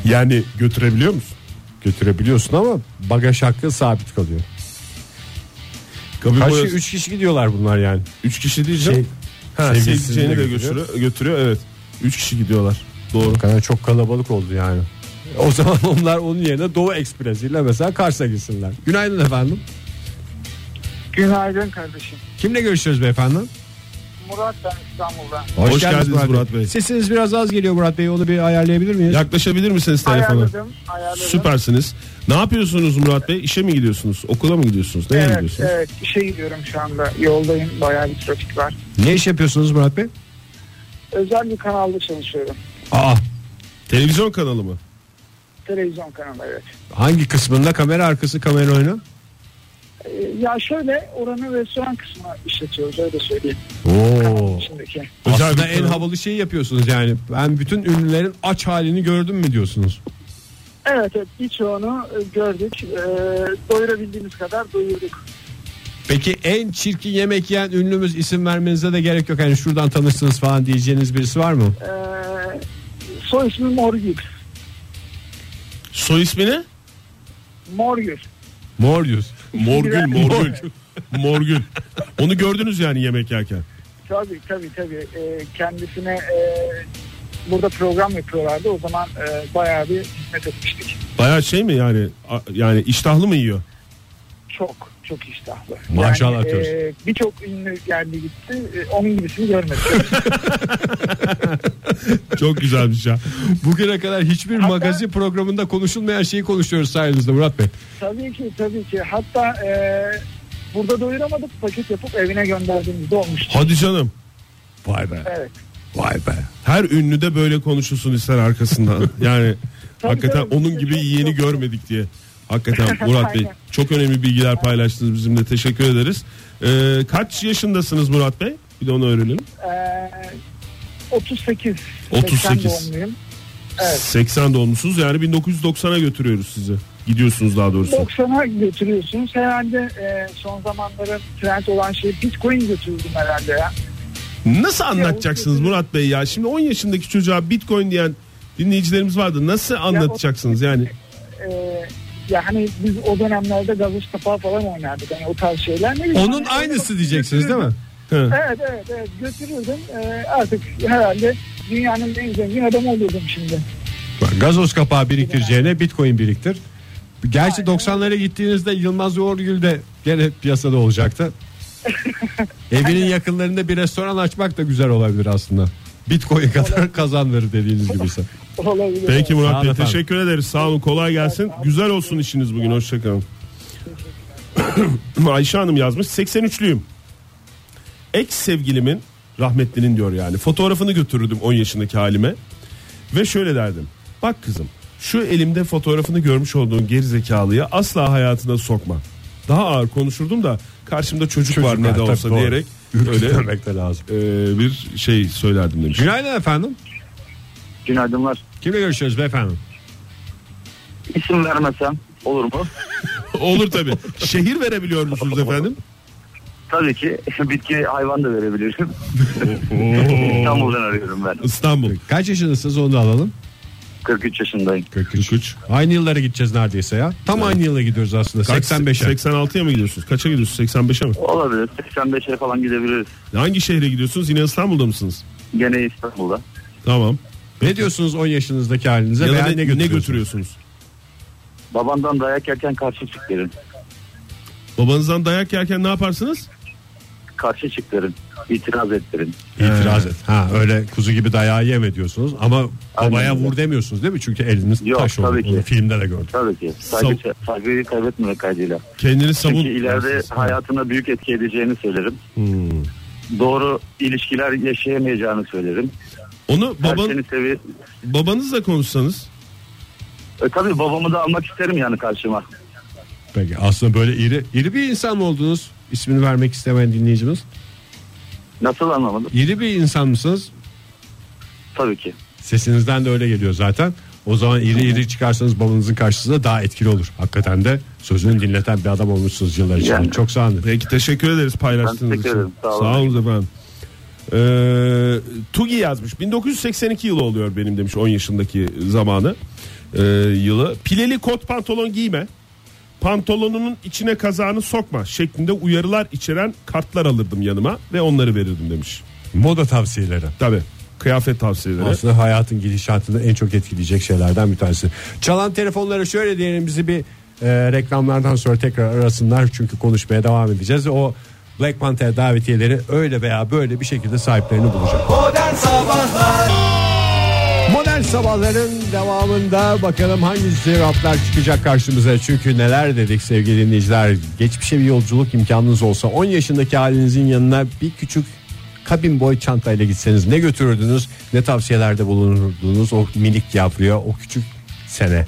Yani götürebiliyor musun? Götürebiliyorsun ama bagaj hakkı sabit kalıyor. Kabin Kaç boyası- 3 kişi gidiyorlar bunlar yani. Üç kişi diyeceğim. Şey, ha, sevgilisini sevdiceğini de götürüyor. götürüyor. Evet. Üç kişi gidiyorlar. Doğru. O kadar çok kalabalık oldu yani. O zaman onlar onun yerine Doğu Ekspres ile mesela Kars'a gitsinler. Günaydın efendim. Günaydın kardeşim. Kimle görüşüyoruz beyefendi? Murat ben İstanbul'dan. Hoş geldiniz Murat Bey. Sesiniz biraz az geliyor Murat Bey. Onu bir ayarlayabilir miyiz? Yaklaşabilir misiniz telefona? Ayarladım, ayarladım. Süpersiniz. Ne yapıyorsunuz Murat Bey? İşe mi gidiyorsunuz? Okula mı gidiyorsunuz? Nereye Evet, gidiyorsunuz? evet işe gidiyorum şu anda. Yoldayım. Bayağı bir trafik var. Ne iş yapıyorsunuz Murat Bey? Özel bir kanalda çalışıyorum. Aa, Televizyon kanalı mı? Televizyon kanalı evet. hangi kısmında kamera arkası kamera oyunu? Ee, ya şöyle oranın restoran kısmını işletiyoruz öyle söyleyeyim. Oo. İçindeki. Aslında en havalı şeyi yapıyorsunuz yani. Ben bütün ünlülerin aç halini gördüm mü diyorsunuz? Evet evet birçoğunu e, gördük. Ee, doyurabildiğimiz kadar doyurduk. Peki en çirkin yemek yiyen ünlümüz isim vermenize de gerek yok. Hani şuradan tanıştınız falan diyeceğiniz birisi var mı? Ee, soy ismi Morgül. Soy ismi ne? Morgül. Morbius. Morgül, Morgül. Morgül. Onu gördünüz yani yemek yerken. Tabii tabii tabii. Ee, kendisine e, burada program yapıyorlardı. O zaman e, bayağı bir hizmet etmiştik. Bayağı şey mi yani? A- Yani iştahlı mı yiyor? Çok çok iştahlı. Maşallah Yani, diyoruz. e, Birçok ünlü geldi gitti. E, onun gibisini görmedik. Çok güzelmiş ya. Bugüne kadar hiçbir Hatta- magazin programında konuşulmayan şeyi konuşuyoruz sayenizde Murat Bey. tabii ki tabii ki. Hatta e, burada doyuramadık. Paket yapıp evine gönderdiğimizde olmuştu. Hadi canım. Vay be. Evet. Vay be. Her ünlü de böyle konuşulsun ister arkasından. Yani Tabii, hakikaten tabii. onun gibi Çok- yeni çok- görmedik diye. Hakikaten Murat Bey çok önemli bilgiler paylaştınız bizimle teşekkür ederiz. Ee, kaç yaşındasınız Murat Bey? Bir de onu öğrenelim. E, 38. 38. 80 doğumluyum. Evet. 80 doğumlusunuz yani 1990'a götürüyoruz sizi. Gidiyorsunuz daha doğrusu. 90'a götürüyorsunuz. Herhalde e, son zamanların trend olan şey Bitcoin götürdüm herhalde ya. Nasıl anlatacaksınız Murat Bey ya? Şimdi 10 yaşındaki çocuğa Bitcoin diyen dinleyicilerimiz vardı. Nasıl anlatacaksınız yani? E, ya hani biz o dönemlerde gazoz kapağı falan oynardık. Hani o tarz şeyler. Ne Onun hani aynısı diyeceksiniz değil mi? He. Evet evet evet götürürdüm. E, artık herhalde dünyanın en zengin adamı olurdum şimdi. Bak, Gazoz kapağı biriktireceğine bitcoin biriktir. Gerçi 90'lara gittiğinizde Yılmaz Uğurgül de gene piyasada olacaktı. Evinin yakınlarında bir restoran açmak da güzel olabilir aslında. Bitcoin kadar kazandırır dediğiniz gibiyse. Olabilir. Peki Murat Bey efendim. teşekkür ederiz. Sağ olun kolay gelsin. Güzel olsun işiniz bugün hoşçakalın. Ayşe Hanım yazmış 83'lüyüm. Ex sevgilimin rahmetlinin diyor yani fotoğrafını götürürdüm 10 yaşındaki halime. Ve şöyle derdim. Bak kızım şu elimde fotoğrafını görmüş olduğun gerizekalıyı asla hayatına sokma. Daha ağır konuşurdum da karşımda çocuk, var ne de olsa doğru. diyerek öyle de lazım. e, bir şey söylerdim demiş. Günaydın efendim. Günaydınlar. Kimle görüşüyoruz beyefendi? İsim vermesem olur mu? Olur tabii. Şehir verebiliyor musunuz efendim? Tabii ki bitki hayvan da verebilirim. İstanbul'dan arıyorum ben. İstanbul. Kaç yaşındasınız onu da alalım. 43 yaşındayım. 43. Aynı yıllara gideceğiz neredeyse ya. Tam aynı yıla gidiyoruz aslında. Kaç- 85'e. 86'ya mı gidiyorsunuz? Kaça gidiyorsunuz? 85'e mi? Olabilir. 85'e falan gidebiliriz. Hangi şehre gidiyorsunuz? Yine İstanbul'da mısınız? Gene İstanbul'da. Tamam. Ne diyorsunuz 10 yaşınızdaki halinize Ya ne, ne, ne götürüyorsunuz? götürüyorsunuz? Babandan dayak yerken karşı çık derim. Babanızdan dayak yerken ne yaparsınız? Karşı çık derim. İtiraz et derim. İtiraz et. Ha öyle kuzu gibi dayağı yeme diyorsunuz ama babaya Aynen vur demiyorsunuz değil mi? Çünkü eliniz Yok, taş oldu. tabii ki. Onu filmde de gördüm. Tabii ki. Saygı, saygıyı kaybetmemek kaydıyla. Kendini savun. Çünkü ileride hayatına büyük etki edeceğini söylerim. Doğru ilişkiler yaşayamayacağını söylerim. Onu Baban... sevi... babanızla konuşsanız. E, tabii babamı da almak isterim yani karşıma. Peki aslında böyle iri iri bir insan mı oldunuz? İsmini vermek istemeyen dinleyicimiz. Nasıl anlamadım? İri bir insan mısınız? Tabii ki. Sesinizden de öyle geliyor zaten. O zaman iri iri çıkarsanız babanızın karşısında daha etkili olur. Hakikaten de sözünü dinleten bir adam olmuşsunuz yıllar içinde. Yani. Çok sağ olun. Peki teşekkür ederiz paylaştığınız Ben teşekkür için. sağ olun. Sağ olun efendim. Ee, Tugi yazmış 1982 yılı oluyor benim demiş 10 yaşındaki zamanı ee, yılı pileli kot pantolon giyme pantolonunun içine kazağını sokma şeklinde uyarılar içeren kartlar alırdım yanıma ve onları verirdim demiş Moda tavsiyeleri. tabi kıyafet tavsiyeleri Aslında hayatın gidişatını en çok etkileyecek şeylerden bir tanesi. Çalan telefonları şöyle diyelim bizi bir e, reklamlardan sonra tekrar arasınlar. Çünkü konuşmaya devam edeceğiz. O Black Panther davetiyeleri öyle veya böyle bir şekilde sahiplerini bulacak. Modern Sabahlar sabahların devamında bakalım hangi cevaplar çıkacak karşımıza. Çünkü neler dedik sevgili dinleyiciler. Geçmişe bir yolculuk imkanınız olsa 10 yaşındaki halinizin yanına bir küçük kabin boy çantayla gitseniz ne götürürdünüz? Ne tavsiyelerde bulunurdunuz o minik yavruya o küçük sene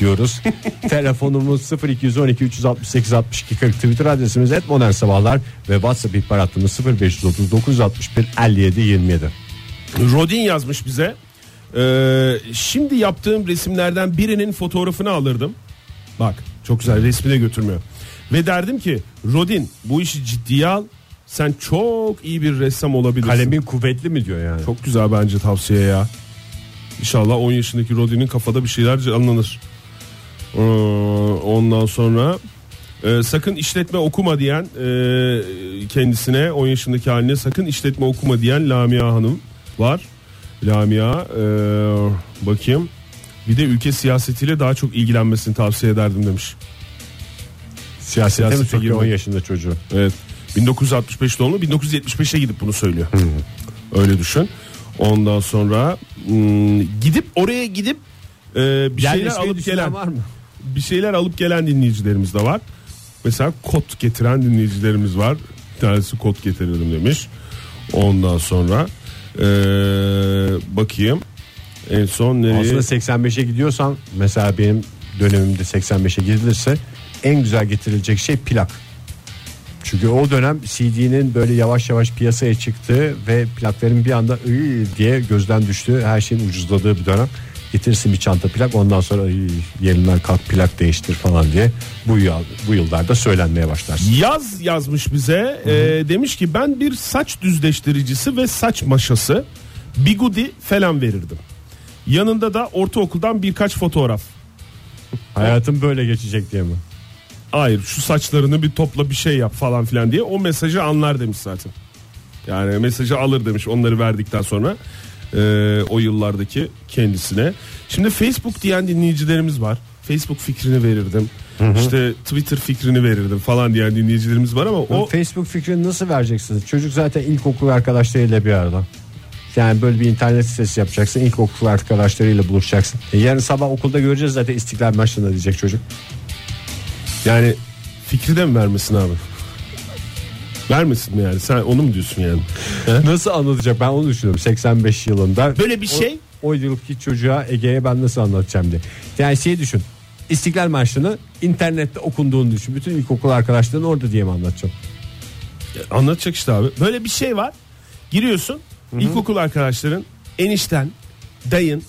diyoruz. Telefonumuz 0212 368 62 40 Twitter adresimiz et modern sabahlar ve WhatsApp ihbar hattımız 0530 961 57 27. Rodin yazmış bize. Ee, şimdi yaptığım resimlerden birinin fotoğrafını alırdım. Bak çok güzel resmi de götürmüyor. Ve derdim ki Rodin bu işi ciddiye al. Sen çok iyi bir ressam olabilirsin. Kalemin kuvvetli mi diyor yani? Çok güzel bence tavsiye ya. İnşallah 10 yaşındaki Rodin'in kafada bir şeyler canlanır. Ee, ondan sonra e, sakın işletme okuma diyen e, kendisine 10 yaşındaki haline sakın işletme okuma diyen Lamia Hanım var. Lamia e, bakayım. Bir de ülke siyasetiyle daha çok ilgilenmesini tavsiye ederdim demiş. Siyasete mi sokuyor 10 girmek. yaşında çocuğu? Evet. 1965 doğumlu 1975'e gidip bunu söylüyor. Öyle düşün. Ondan sonra hmm, gidip oraya gidip e, bir şeyler Yerleşmeyi alıp gelen var mı? bir şeyler alıp gelen dinleyicilerimiz de var. Mesela kot getiren dinleyicilerimiz var. Bir tanesi kot getirelim demiş. Ondan sonra e, bakayım en son nereye? Aslında 85'e gidiyorsan mesela benim dönemimde 85'e gidilirse en güzel getirilecek şey plak. Çünkü o dönem CD'nin böyle yavaş yavaş piyasaya çıktığı ve plakların bir anda "Iy" diye gözden düştüğü her şeyin ucuzladığı bir dönem. Getirsin bir çanta plak ondan sonra "Iy, yerinden kalk plak değiştir falan diye bu yıl, bu yıllarda söylenmeye başlarsın. Yaz yazmış bize e, demiş ki ben bir saç düzleştiricisi ve saç maşası bigudi falan verirdim. Yanında da ortaokuldan birkaç fotoğraf. Hayatım böyle geçecek diye mi? Hayır şu saçlarını bir topla bir şey yap falan filan diye o mesajı anlar demiş zaten. Yani mesajı alır demiş onları verdikten sonra e, o yıllardaki kendisine. Şimdi Facebook diyen dinleyicilerimiz var. Facebook fikrini verirdim. İşte Twitter fikrini verirdim falan diyen dinleyicilerimiz var ama O o Facebook fikrini nasıl vereceksiniz? Çocuk zaten ilkokul arkadaşlarıyla bir arada. Yani böyle bir internet sitesi yapacaksın. İlkokul arkadaşlarıyla buluşacaksın. E yarın sabah okulda göreceğiz zaten İstiklal Marşı'nda diyecek çocuk. yani fikri de mi vermesin abi? Vermesin mi yani? Sen onu mu diyorsun yani? Nasıl anlatacak ben onu düşünüyorum 85 yılında. Böyle bir şey O, o yılki çocuğa Ege'ye ben nasıl anlatacağım diye. Yani şey düşün. İstiklal Marşı'nı internette okunduğunu düşün. Bütün ilkokul arkadaşların orada diye mi anlatacağım? Anlatacak işte abi. Böyle bir şey var. Giriyorsun. ilkokul arkadaşların enişten, dayın,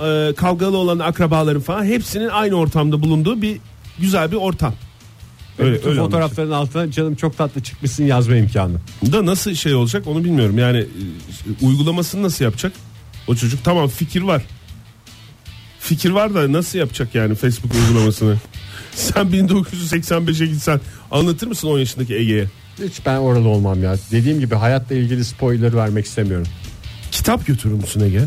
e, kavgalı olan akrabaların falan hepsinin aynı ortamda bulunduğu bir güzel bir ortam. Öyle, öyle fotoğrafların altına canım çok tatlı çıkmışsın yazma imkanı. Da nasıl şey olacak onu bilmiyorum. Yani e, uygulamasını nasıl yapacak? O çocuk tamam fikir var. Fikir var da nasıl yapacak yani Facebook uygulamasını? Sen 1985'e gitsen anlatır mısın 10 yaşındaki Ege'ye? Hiç ben orada olmam ya. Dediğim gibi hayatla ilgili spoiler vermek istemiyorum. Kitap götürür müsün Ege?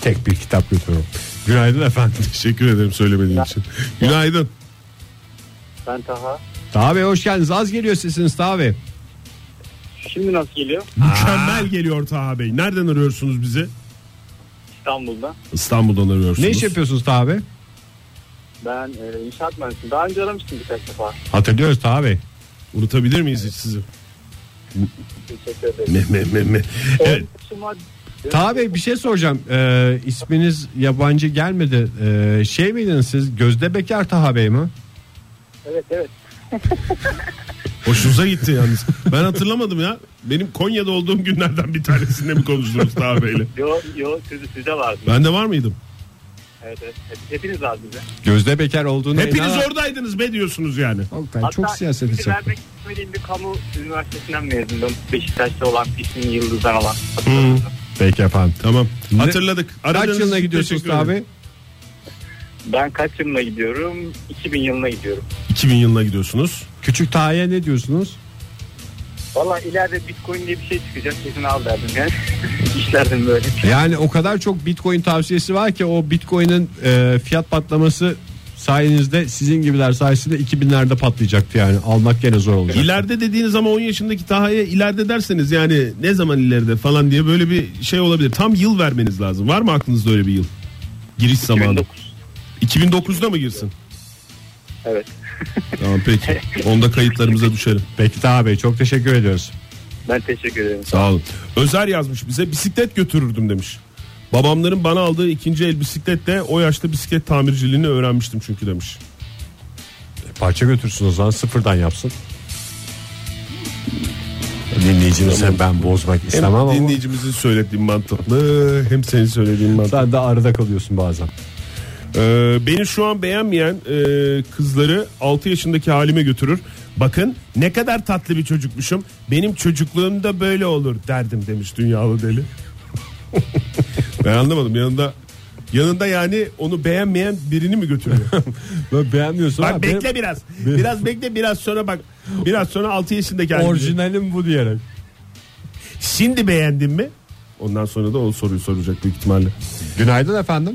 Tek bir kitap götürürüm. Günaydın efendim. Teşekkür ederim söylemediğin için. Günaydın. Ben Taha. Taha Bey hoş geldiniz. Az geliyor sesiniz Taha Bey. Şimdi nasıl geliyor? Mükemmel geliyor Taha Bey. Nereden arıyorsunuz bizi? İstanbul'da. İstanbul'dan arıyorsunuz. Ne iş yapıyorsunuz Taha Bey? Ben e, inşaat mühendisiyim. Daha önce aramıştım birkaç defa. Hatırlıyoruz Taha Bey. Unutabilir miyiz hiç sizi? Teşekkür ederim. Me, me, me, me. Evet. Taha Bey bir şey soracağım. Ee, isminiz yabancı gelmedi. Ee, şey miydiniz siz? Gözde Bekar Taha Bey mi? Evet evet. Hoşunuza gitti yalnız. Ben hatırlamadım ya. Benim Konya'da olduğum günlerden bir tanesinde mi konuştunuz Taha Bey'le? Yo yo siz, sizde vardı. Ben de var mıydım? Evet evet. Hep- hepiniz vardı bize. Gözde Bekar olduğunu Hepiniz inan- oradaydınız be diyorsunuz yani. Ben çok siyasete ismini çarptım. vermek istemediğim bir kamu üniversitesinden mezundum. Beşiktaş'ta olan ismini Yıldız'dan olan. Peki efendim. Tamam. Hatırladık. Kaç Aradığınız yılına için gidiyorsunuz teşekkür Taha ederim. Bey? Ben kaç yılına gidiyorum? 2000 yılına gidiyorum. 2000 yılına gidiyorsunuz. Küçük Taha'ya ne diyorsunuz? Valla ileride Bitcoin diye bir şey çıkacak kesin al derdim yani. İşlerden böyle. Yani o kadar çok Bitcoin tavsiyesi var ki o Bitcoin'in e, fiyat patlaması sayenizde sizin gibiler sayesinde 2000'lerde patlayacaktı yani. Almak gene zor olacak. İleride dediğiniz ama 10 yaşındaki Taha'ya ileride derseniz yani ne zaman ileride falan diye böyle bir şey olabilir. Tam yıl vermeniz lazım. Var mı aklınızda öyle bir yıl? Giriş zamanı. 2009. 2009'da mı girsin? Evet. Tamam peki. Onda kayıtlarımıza düşelim. Peki Taha Bey çok teşekkür ediyoruz. Ben teşekkür ederim. Sağ olun. Özer yazmış bize bisiklet götürürdüm demiş. Babamların bana aldığı ikinci el bisikletle o yaşta bisiklet tamirciliğini öğrenmiştim çünkü demiş. Parça götürsün o zaman sıfırdan yapsın. Dinleyicimize ben bozmak Hem istemem ama dinleyicimizin söylediği mantıklı hem senin söylediğin mantıklı. sen de arada kalıyorsun bazen. Ee, beni şu an beğenmeyen e, kızları 6 yaşındaki halime götürür. Bakın ne kadar tatlı bir çocukmuşum. Benim çocukluğumda böyle olur derdim demiş dünyalı deli. ben anlamadım yanında yanında yani onu beğenmeyen birini mi götürüyor? Ben beğenmiyorsun bak bekle benim biraz. Biraz bekle biraz sonra bak. Biraz sonra 6 yaşındaki halime. orijinalim bu diyerek. Şimdi beğendin mi? Ondan sonra da o soruyu soracak büyük ihtimalle. Günaydın efendim.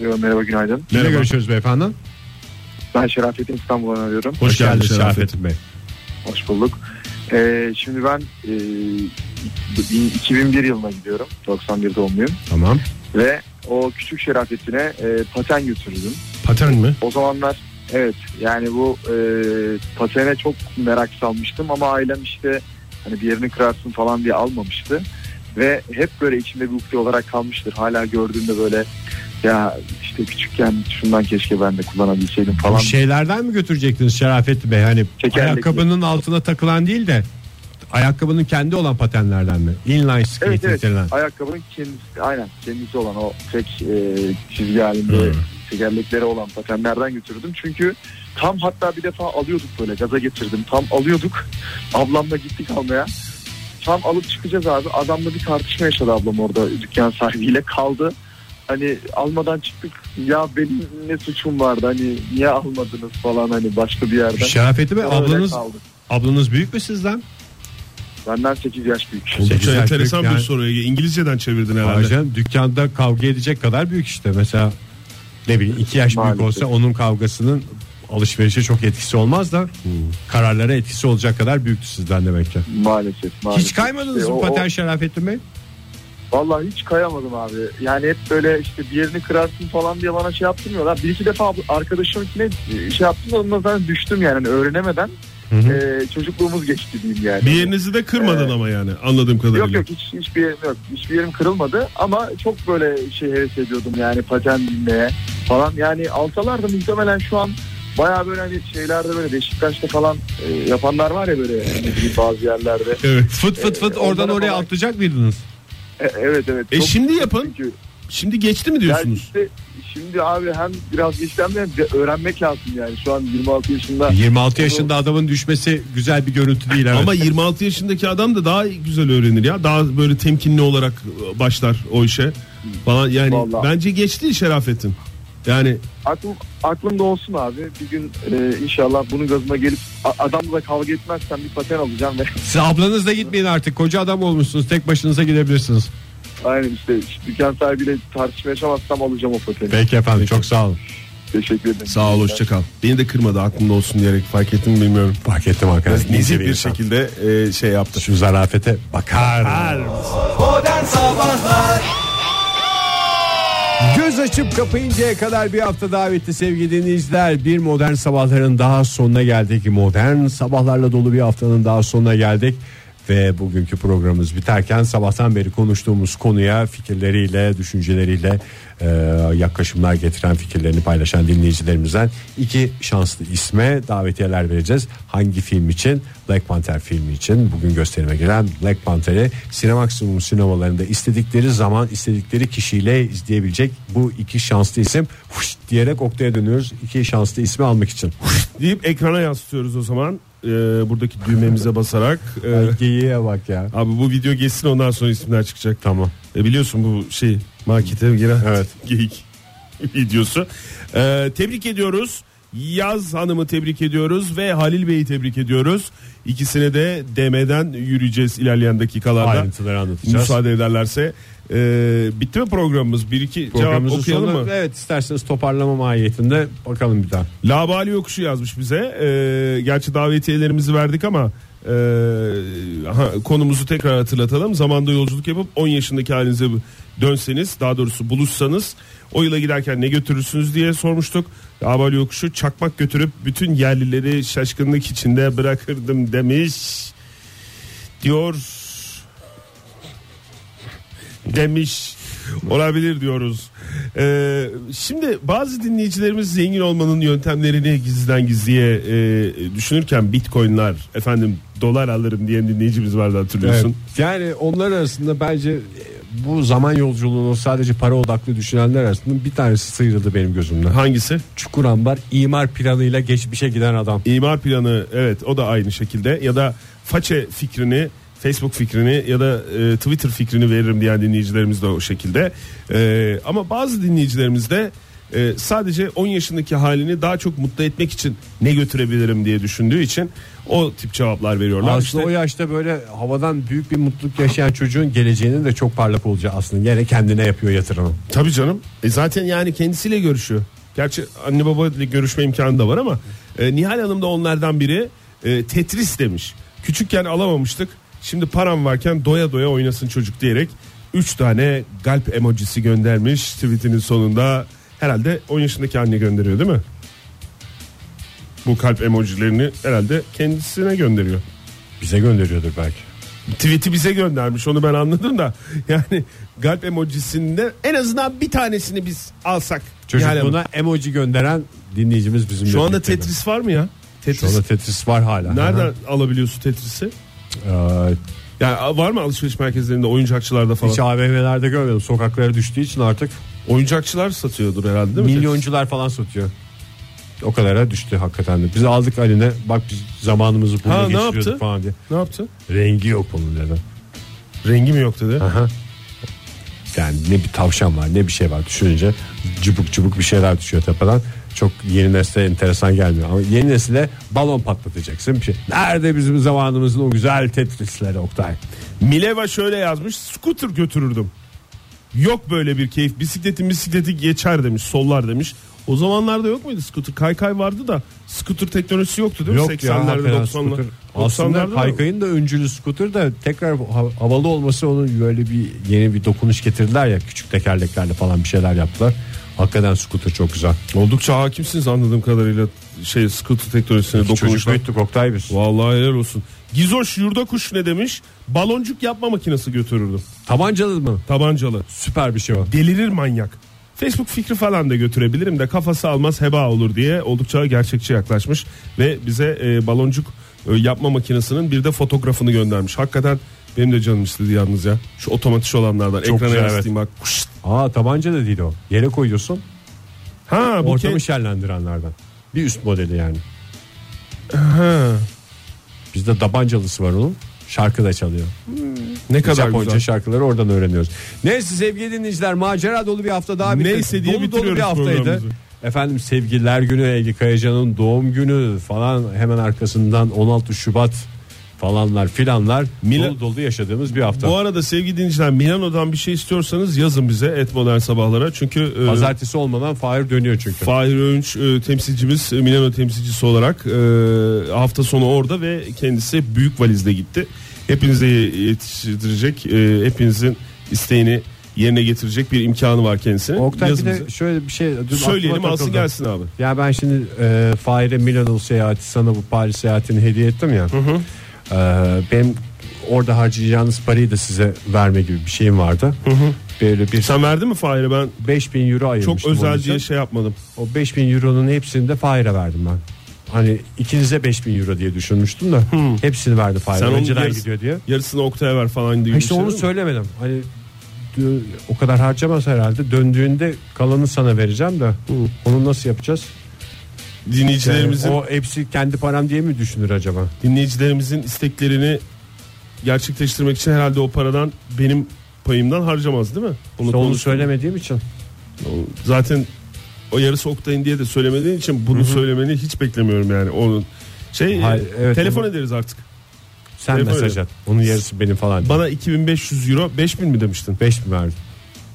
Merhaba günaydın. Merhaba. görüşüyoruz beyefendi? Ben Şerafettin İstanbul'dan arıyorum. Hoş, geldin geldiniz Şerafet. Şerafettin Bey. Hoş bulduk. Ee, şimdi ben e, 2001 yılına gidiyorum. 91 doğumluyum. Tamam. Ve o küçük Şerafettin'e e, paten götürdüm. Paten mi? O zamanlar evet yani bu e, patene çok merak salmıştım ama ailem işte hani bir yerini kırarsın falan diye almamıştı. Ve hep böyle içimde bir ukde olarak kalmıştır. Hala gördüğümde böyle ya işte küçükken şundan keşke ben de kullanabilseydim falan. Bu şeylerden mi götürecektiniz Şerafettin Bey? Hani Tekerlekli. ayakkabının altına takılan değil de ayakkabının kendi olan patenlerden mi? Inline skate Evet evet denilen. ayakkabının kendisi aynen kendisi olan o tek e, çizgi halinde tekerlekleri olan patenlerden götürdüm. Çünkü tam hatta bir defa alıyorduk böyle gaza getirdim. Tam alıyorduk ablamla gittik almaya. Tam alıp çıkacağız abi. Adamla bir tartışma yaşadı ablam orada dükkan sahibiyle kaldı. Hani almadan çıktık ya benim ne suçum vardı hani niye almadınız falan hani başka bir yerden. Şerafettin Bey ablanız ablanız büyük mü sizden? Benden 8 yaş büyük. Yaş enteresan büyük bir yani. soru. Ege. İngilizceden çevirdin herhalde. Ayrıca dükkanda kavga edecek kadar büyük işte. Mesela ne bileyim iki yaş büyük Maalesef. olsa onun kavgasının alışverişe çok etkisi olmaz da kararlara etkisi olacak kadar büyüktü sizden demek ki. Maalesef. maalesef. Hiç kaymadınız İşte mı o- paten Şerafettin Bey? Vallahi hiç kayamadım abi. Yani hep böyle işte bir yerini kırarsın falan diye bana şey yaptırmıyorlar. Bir iki defa arkadaşımınkine şey yaptım da ondan sonra düştüm yani Hani öğrenemeden. Ee, çocukluğumuz geçti diyeyim yani. Bir yerinizi de kırmadın Ee, ama yani anladığım kadarıyla. Yok yok hiç, hiçbir yerim yok. Hiçbir yerim kırılmadı ama çok böyle şey heves ediyordum yani paten binmeye falan. Yani alsalar da muhtemelen şu an bayağı böyle hani şeylerde böyle Beşiktaş'ta falan e, yapanlar var ya böyle hani bazı yerlerde. Evet. Fıt fıt fıt Ee, oradan oraya falan- atlayacak mıydınız? E, evet evet. E Çok- şimdi yapın. Çünkü Şimdi geçti mi yani diyorsunuz? işte şimdi abi hem biraz geçti hem de öğrenmek lazım yani. Şu an 26 yaşında. 26 yaşında adamın düşmesi güzel bir görüntü değil evet. Ama 26 yaşındaki adam da daha güzel öğrenir ya. Daha böyle temkinli olarak başlar o işe. Falan yani Vallahi. bence geçti Şerafettin. Yani Aklım, aklımda olsun abi. Bir gün e, inşallah bunun gazına gelip a- adamla da kavga etmezsem bir paten alacağım ve Siz ablanızla gitmeyin artık. Koca adam olmuşsunuz. Tek başınıza gidebilirsiniz. aynen işte dükkan sahibiyle tartışma yaşamazsam alacağım o pateni. Peki efendim çok sağ olun. Teşekkür ederim. sağ ol hoşça kal. Beni de kırmadı aklımda olsun diyerek fark ettim mi bilmiyorum. Fark ettim arkadaşlar. Nezih İnce bir insan. şekilde e, şey yaptı. Şu zarafete bakar. Modern Sabahlar Göz açıp kapayıncaya kadar bir hafta daha bitti sevgili dinleyiciler. Bir modern sabahların daha sonuna geldik. Modern sabahlarla dolu bir haftanın daha sonuna geldik. Ve bugünkü programımız biterken sabahtan beri konuştuğumuz konuya fikirleriyle, düşünceleriyle e, yaklaşımlar getiren fikirlerini paylaşan dinleyicilerimizden iki şanslı isme davetiyeler vereceğiz. Hangi film için? Black Panther filmi için. Bugün gösterime giren Black Panther'i Sinemaksimum sinemalarında istedikleri zaman istedikleri kişiyle izleyebilecek bu iki şanslı isim. Huş diyerek Oktay'a dönüyoruz. İki şanslı ismi almak için. Deyip ekrana yansıtıyoruz o zaman. E, buradaki düğmemize basarak. E, Ay, Geyiğe bak ya. abi bu video geçsin ondan sonra isimler çıkacak. Tamam. E, biliyorsun bu şey markete giren Evet. geyik videosu. E, tebrik ediyoruz. Yaz Hanım'ı tebrik ediyoruz ve Halil Bey'i tebrik ediyoruz. İkisine de DM'den yürüyeceğiz ilerleyen dakikalarda. Ayrıntıları anlatacağız. Müsaade ederlerse. E, bitti mi programımız? Bir iki cevap Programımızın okuyalım mı? evet isterseniz toparlama mahiyetinde bakalım bir daha. Labali Yokuşu yazmış bize. Ee, gerçi davetiyelerimizi verdik ama e, ha, konumuzu tekrar hatırlatalım. Zamanda yolculuk yapıp 10 yaşındaki halinize dönseniz daha doğrusu buluşsanız o yıla giderken ne götürürsünüz diye sormuştuk. Labali Yokuşu çakmak götürüp bütün yerlileri şaşkınlık içinde bırakırdım demiş. Diyor demiş olabilir diyoruz. Ee, şimdi bazı dinleyicilerimiz zengin olmanın yöntemlerini gizliden gizliye e, düşünürken bitcoinler efendim dolar alırım diyen dinleyicimiz vardı hatırlıyorsun. Evet. Yani onlar arasında bence e, bu zaman yolculuğunu sadece para odaklı düşünenler arasında bir tanesi sıyrıldı benim gözümden. Hangisi? Çukurambar imar planıyla geçmişe giden adam. İmar planı evet o da aynı şekilde ya da façe fikrini Facebook fikrini ya da e, Twitter fikrini veririm diyen dinleyicilerimiz de o şekilde. E, ama bazı dinleyicilerimiz de e, sadece 10 yaşındaki halini daha çok mutlu etmek için ne götürebilirim diye düşündüğü için o tip cevaplar veriyorlar. Aslında İşte o yaşta böyle havadan büyük bir mutluluk yaşayan çocuğun geleceğinin de çok parlak olacağı aslında. Yine kendine yapıyor yatırımı. Tabii canım. E zaten yani kendisiyle görüşüyor. Gerçi anne baba ile görüşme imkanı da var ama e, Nihal Hanım da onlardan biri e, Tetris demiş. Küçükken alamamıştık. Şimdi param varken doya doya oynasın çocuk diyerek 3 tane galp emojisi göndermiş tweetinin sonunda. Herhalde 10 yaşındaki anne gönderiyor değil mi? Bu kalp emojilerini herhalde kendisine gönderiyor. Bize gönderiyordur belki. Tweet'i bize göndermiş onu ben anladım da yani galp emojisinde en azından bir tanesini biz alsak. Hanım. Çocukluğuna emoji gönderen dinleyicimiz bizim. Şu anda Tetris var mı ya? Şu Tetris. anda Tetris var hala. Nereden alabiliyorsun Tetris'i? Ee, Yani var mı alışveriş merkezlerinde, oyuncakçılarda falan? hiç AVM'lerde görmedim. Sokaklara düştüğü için artık Oyuncakçılar satıyordur herhalde değil mi? milyoncular falan satıyor. O kadara düştü hakikaten de. Biz aldık eline bak biz zamanımızı burada Ha, ne geçiriyorduk yaptı? falan diye. Ne yaptı? Rengi yok bunun dedi. Rengi mi yok dedi. Aha. Yani ne bir tavşan var ne bir şey var düşününce cıbık cıbık bir şeyler düşüyor tepeden. Çok yeni nesle enteresan gelmiyor. Ama yeni nesile balon patlatacaksın bir şey. Nerede bizim zamanımızın o güzel tetrisleri Oktay? Mileva şöyle yazmış. Scooter götürürdüm. Yok böyle bir keyif. Bisikleti bisikleti geçer demiş. Sollar demiş. O zamanlarda yok muydu scooter? Kaykay vardı da scooter teknolojisi yoktu değil mi? Yok ya 80'lerde hakikaten 90'larda. scooter. Aslında 90'larda da- kaykayın da öncülü scooter da tekrar ha- havalı olması onun böyle bir yeni bir dokunuş getirdiler ya küçük tekerleklerle falan bir şeyler yaptılar. Hakikaten scooter çok güzel. Oldukça hakimsiniz anladığım kadarıyla şey scooter teknolojisine Çocuk dokunuşlar. büyüttük Oktay biz. Vallahi helal olsun. Gizoş yurda kuş ne demiş? Baloncuk yapma makinesi götürürdüm. Tabancalı mı? Tabancalı. Süper bir şey o. Delirir manyak. Facebook fikri falan da götürebilirim de kafası almaz heba olur diye oldukça gerçekçi yaklaşmış ve bize e, baloncuk e, yapma makinesinin bir de fotoğrafını göndermiş. Hakikaten Benim de canım istedi yalnız ya. Şu otomatik olanlardan. Çok Ekrana güzel, yansıtayım bak. Kuşt. Aa tabanca da değil o. Yere koyuyorsun. Ha bu Ortamı ke- şenlendirenlerden. Bir üst modeli yani. ha. Bizde tabancalısı var onun. Şarkı da çalıyor. Ne kadar Japonca güzel. şarkıları oradan öğreniyoruz. Neyse sevgili dinleyiciler macera dolu bir hafta daha bitti. Neyse diye dolu dolu bir haftaydı. Efendim sevgililer günü Ege Kayacan'ın doğum günü falan hemen arkasından 16 Şubat falanlar filanlar Mila- dolu dolu yaşadığımız bir hafta. Bu arada sevgili dinleyiciler Milano'dan bir şey istiyorsanız yazın bize et modern sabahlara. Çünkü e, Pazartesi olmadan Fahir dönüyor çünkü. Fahir Öğünç e, temsilcimiz e, Milano temsilcisi olarak e, hafta sonu orada ve kendisi büyük valizle gitti. Hepinize yetiştirecek, e, hepinizin isteğini yerine getirecek bir imkanı var kendisine. Oktay bir Yazın de bize. şöyle bir şey dün Söyleyelim alsın gelsin abi. Ya ben şimdi e, Fahir'e Milano seyahati sana bu Paris seyahatini hediye ettim ya. E, benim orada harcayacağınız parayı da size verme gibi bir şeyim vardı. Böyle bir Sen verdin mi Fahir'e ben 5000 euro çok ayırmıştım onun özel diye şey yapmadım. O 5000 euronun hepsini de Fahir'e verdim ben. Hani ikinize 5000 euro diye düşünmüştüm de hepsini verdi Fahir. Sen Önceden yarısı- gidiyor diye. Yarısını Oktay'a ver falan diye. İşte onu söylemedim. Hani o kadar harcamaz herhalde. Döndüğünde kalanı sana vereceğim de. Onu nasıl yapacağız? Dinleyicilerimizin o hepsi kendi param diye mi düşünür acaba? dinleyicilerimizin isteklerini gerçekleştirmek için herhalde o paradan benim payımdan harcamaz değil mi? Onu, İşte onu konuştuk. söylemediğim için. Zaten o yarısı Oktay'ın diye de söylemediğin için bunu söylemeni hiç beklemiyorum yani. Onun şey Hayır, e, evet, telefon onu- ederiz artık. Sen Telefon mesaj edin. at. Onun yarısı benim falan. diye. Bana 2500 euro 5000 mi demiştin? 5 mi verdim?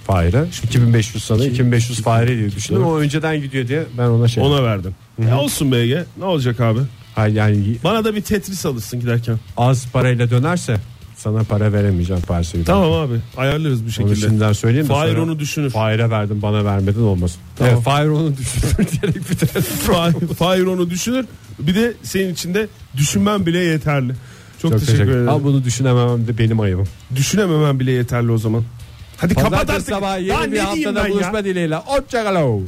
Fahir'e. 2500 sana 2500 Fahir'e diye düşündüm. O önceden gidiyor diye ben ona şey. Ona verdim. E olsun BG. Ne olacak abi? Hayır yani Bana da bir Tetris alırsın giderken. az parayla dönerse sana para veremeyeceğim giderken. Tamam abi. Ayarlarız bir Onu şekilde. şimdiden söyleyeyim de Fahir sonra onu düşünür. Fahir'e verdim bana vermedin olmasın. Tamam. Evet, Fahir onu düşünür diyerek bitirelim. Fahir, Fahir onu düşünür. Bir de senin için de düşünmen bile yeterli. Çok, Çok teşekkür, ederim. Ama bunu düşünememem de benim ayıbım. Düşünememem bile yeterli o zaman. Hadi kapat Pazartesi artık. sabah Daha yeni bir ne diyeyim haftada ben buluşma ya? dileğiyle. Hoşçakalın.